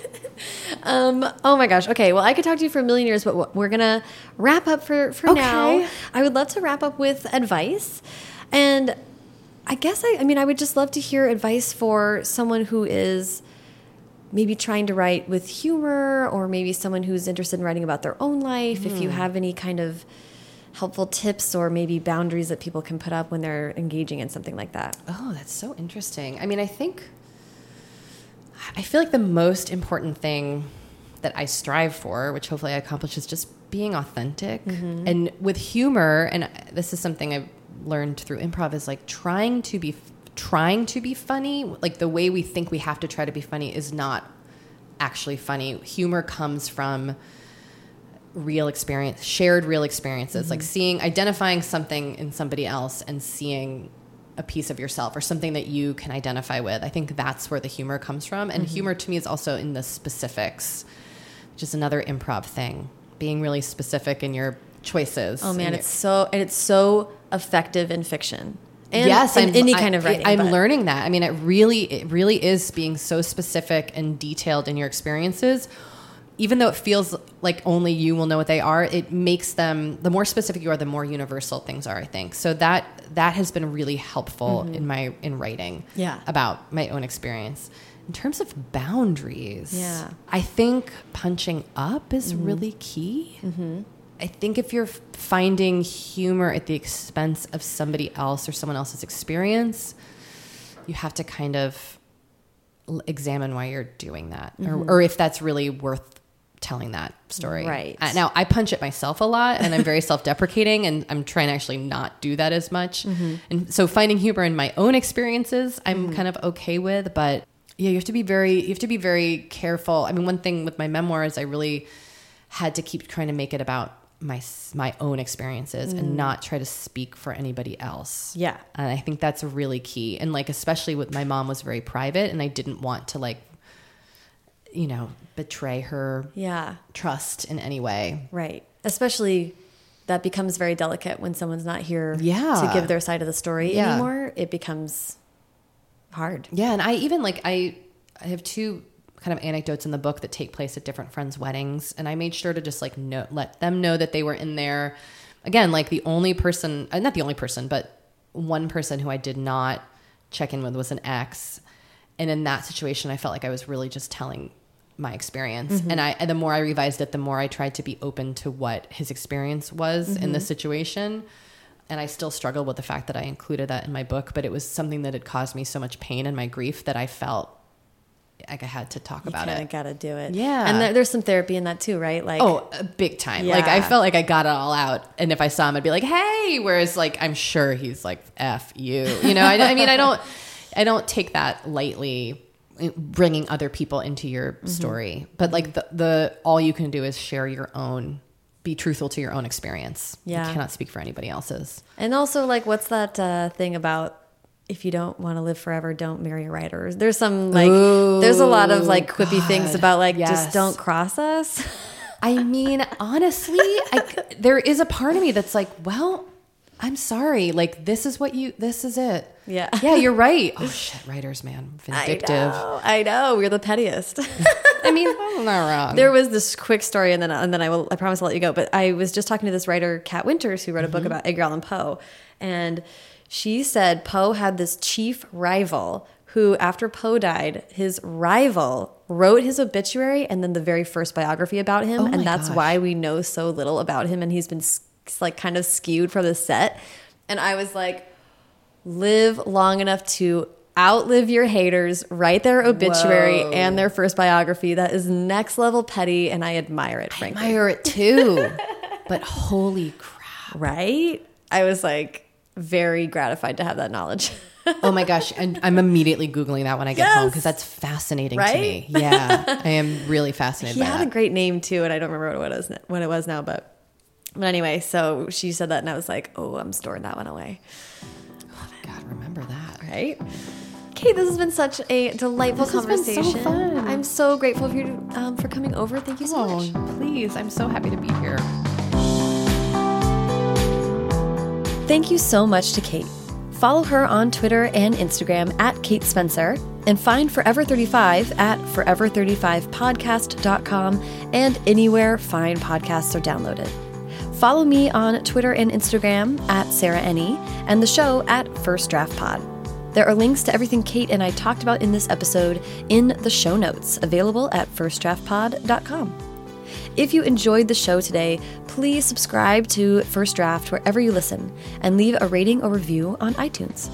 Speaker 1: Um, oh my gosh. Okay. Well, I could talk to you for a million years, but we're gonna wrap up for for
Speaker 2: Okay.
Speaker 1: now. I would love to wrap up with advice, and I guess I, I mean I would just love to hear advice for someone who is maybe trying to write with humor, or maybe someone who's interested in writing about their own life. If you have any kind of helpful tips or maybe boundaries that people can put up when they're engaging in something like that.
Speaker 2: Oh, that's so interesting. I mean, I think I feel like the most important thing that I strive for, which hopefully I accomplish, is just being authentic mm-hmm. and with humor. And this is something I've learned through improv is like trying to be trying to be funny. Like the way we think we have to try to be funny is not actually funny. Humor comes from real experience, shared real experiences, like mm-hmm. seeing, identifying something in somebody else and seeing a piece of yourself or something that you can identify with. I think that's where the humor comes from. And mm-hmm. humor to me is also in the specifics, which is another improv thing, being really specific in your choices.
Speaker 1: Oh man, it's so and it's so effective in fiction. And
Speaker 2: yes,
Speaker 1: in
Speaker 2: I'm,
Speaker 1: any
Speaker 2: I-
Speaker 1: kind of writing.
Speaker 2: I'm
Speaker 1: but-
Speaker 2: learning that. I mean, it really, it really is being so specific and detailed in your experiences. Even though it feels like only you will know what they are, it makes them. The more specific you are, the more universal things are. I think so. That that has been really helpful in my in writing.
Speaker 1: Mm-hmm. Yeah.
Speaker 2: about my own experience. In terms of boundaries,
Speaker 1: Yeah. Mm-hmm.
Speaker 2: I think punching up is really key. I think if you're finding humor at the expense of somebody else or someone else's experience, you have to kind of examine why you're doing that or, or if that's really worth telling that story.
Speaker 1: Mm-hmm. Right.
Speaker 2: Uh, now, I punch at myself a lot and I'm very self deprecating and I'm trying to actually not do that as much.
Speaker 1: Mm-hmm.
Speaker 2: And so finding humor in my own experiences, I'm kind of okay with, but yeah, you have to be very, you have to be very careful. I mean, one thing with my memoir is I really had to keep trying to make it about my my own experiences and not try to speak for anybody else.
Speaker 1: Mm. Yeah.
Speaker 2: And I think that's really key. And like especially with my mom was very private and I didn't want to like you know, betray her
Speaker 1: Yeah.
Speaker 2: trust in any way.
Speaker 1: Right. Especially that becomes very delicate when someone's not here
Speaker 2: Yeah.
Speaker 1: to give their side of the story
Speaker 2: Yeah.
Speaker 1: anymore. It becomes hard.
Speaker 2: Yeah, and I even like I I have two kind of anecdotes in the book that take place at different friends' weddings, and I made sure to just like know, let them know that they were in there. Again, like the only person, uh, not the only person, but one person who I did not check in with was an ex, and in that situation, I felt like I was really just telling my experience, and I and the more I revised it, the more I tried to be open to what his experience was in the situation and I still struggle with the fact that I included that in my book, but it was something that had caused me so much pain and my grief that I felt like I had to talk about
Speaker 1: Kinda
Speaker 2: it.
Speaker 1: gotta do it.
Speaker 2: Yeah.
Speaker 1: And there, there's some therapy in that too, right? Like
Speaker 2: Oh, uh, big time. Like I felt like I got it all out, and if I saw him, I'd be like, "Hey," whereas like I'm sure he's like, "F you," you know. I, I mean, I don't, I don't take that lightly, bringing other people into your
Speaker 1: Mm-hmm.
Speaker 2: story. But like the the all you can do is share your own, be truthful to your own experience.
Speaker 1: Yeah.
Speaker 2: you cannot speak for anybody else's.
Speaker 1: And also, like, what's that uh, thing about if you don't want to live forever, don't marry a writer? There's some like, there's a lot of like quippy things about like
Speaker 2: Yes.
Speaker 1: just don't cross us.
Speaker 2: I mean, honestly, I, there is a part of me that's like, well, I'm sorry. Like, this is what you, this is it.
Speaker 1: Yeah.
Speaker 2: Yeah, you're right. Oh, shit. Writers, man. Vindictive.
Speaker 1: I know. I know. We're the pettiest.
Speaker 2: I mean, I'm not wrong.
Speaker 1: There was this quick story, and then and then I will. I promise I'll let you go. But I was just talking to this writer, Cat Winters, who wrote a book mm-hmm. about Edgar Allan Poe, and she said Poe had this chief rival who, after Poe died, his rival wrote his obituary and then the very first biography about him, oh
Speaker 2: my
Speaker 1: and that's
Speaker 2: gosh.
Speaker 1: why we know so little about him, and he's been like kind of skewed from the set. And I was like, live long enough to outlive your haters, write their obituary
Speaker 2: Whoa.
Speaker 1: and their first biography. That is next level petty, and I admire it, frankly.
Speaker 2: admire it too. but holy crap.
Speaker 1: right? I was like very gratified to have that knowledge.
Speaker 2: Oh my gosh. And I'm immediately Googling that when I get home because that's fascinating to me. Yeah. I am really fascinated
Speaker 1: he had
Speaker 2: that.
Speaker 1: a great name too, and I don't remember what it was what it was now, but but anyway, so she said that, and I was like, oh, I'm storing that one away,
Speaker 2: remember that.
Speaker 1: right? Kate, this has been such a delightful
Speaker 2: This been so
Speaker 1: conversation.
Speaker 2: fun.
Speaker 1: I'm so grateful for you um, for coming over. Thank you so
Speaker 2: Oh,
Speaker 1: much.
Speaker 2: please. I'm so happy to be here.
Speaker 1: Thank you so much to Kate. Follow her on Twitter and Instagram at Kate Spencer and find Forever 35 at forever35podcast.com and anywhere fine podcasts are downloaded. Follow me on Twitter and Instagram at Sarah Enni and the show at First Draft Pod. There are links to everything Kate and I talked about in this episode in the show notes available at firstdraftpod.com. If you enjoyed the show today, please subscribe to First Draft wherever you listen and leave a rating or review on iTunes.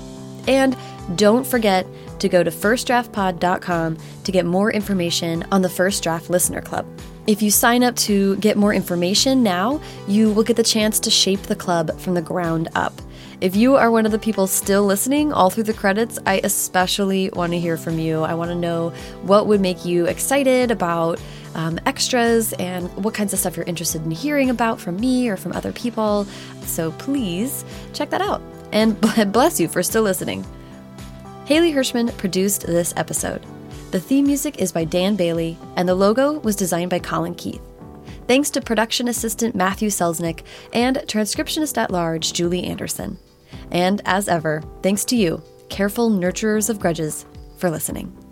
Speaker 1: And don't forget to go to firstdraftpod.com to get more information on the First Draft Listener Club. If you sign up to get more information now, you will get the chance to shape the club from the ground up. If you are one of the people still listening all through the credits, I especially want to hear from you. I want to know what would make you excited about um, extras and what kinds of stuff you're interested in hearing about from me or from other people. So please check that out. And bless you for still listening. Haley Hirschman produced this episode. The theme music is by Dan Bailey, and the logo was designed by Colin Keith. Thanks to production assistant Matthew Selznick and transcriptionist at large Julie Anderson. And as ever, thanks to you, careful nurturers of grudges, for listening.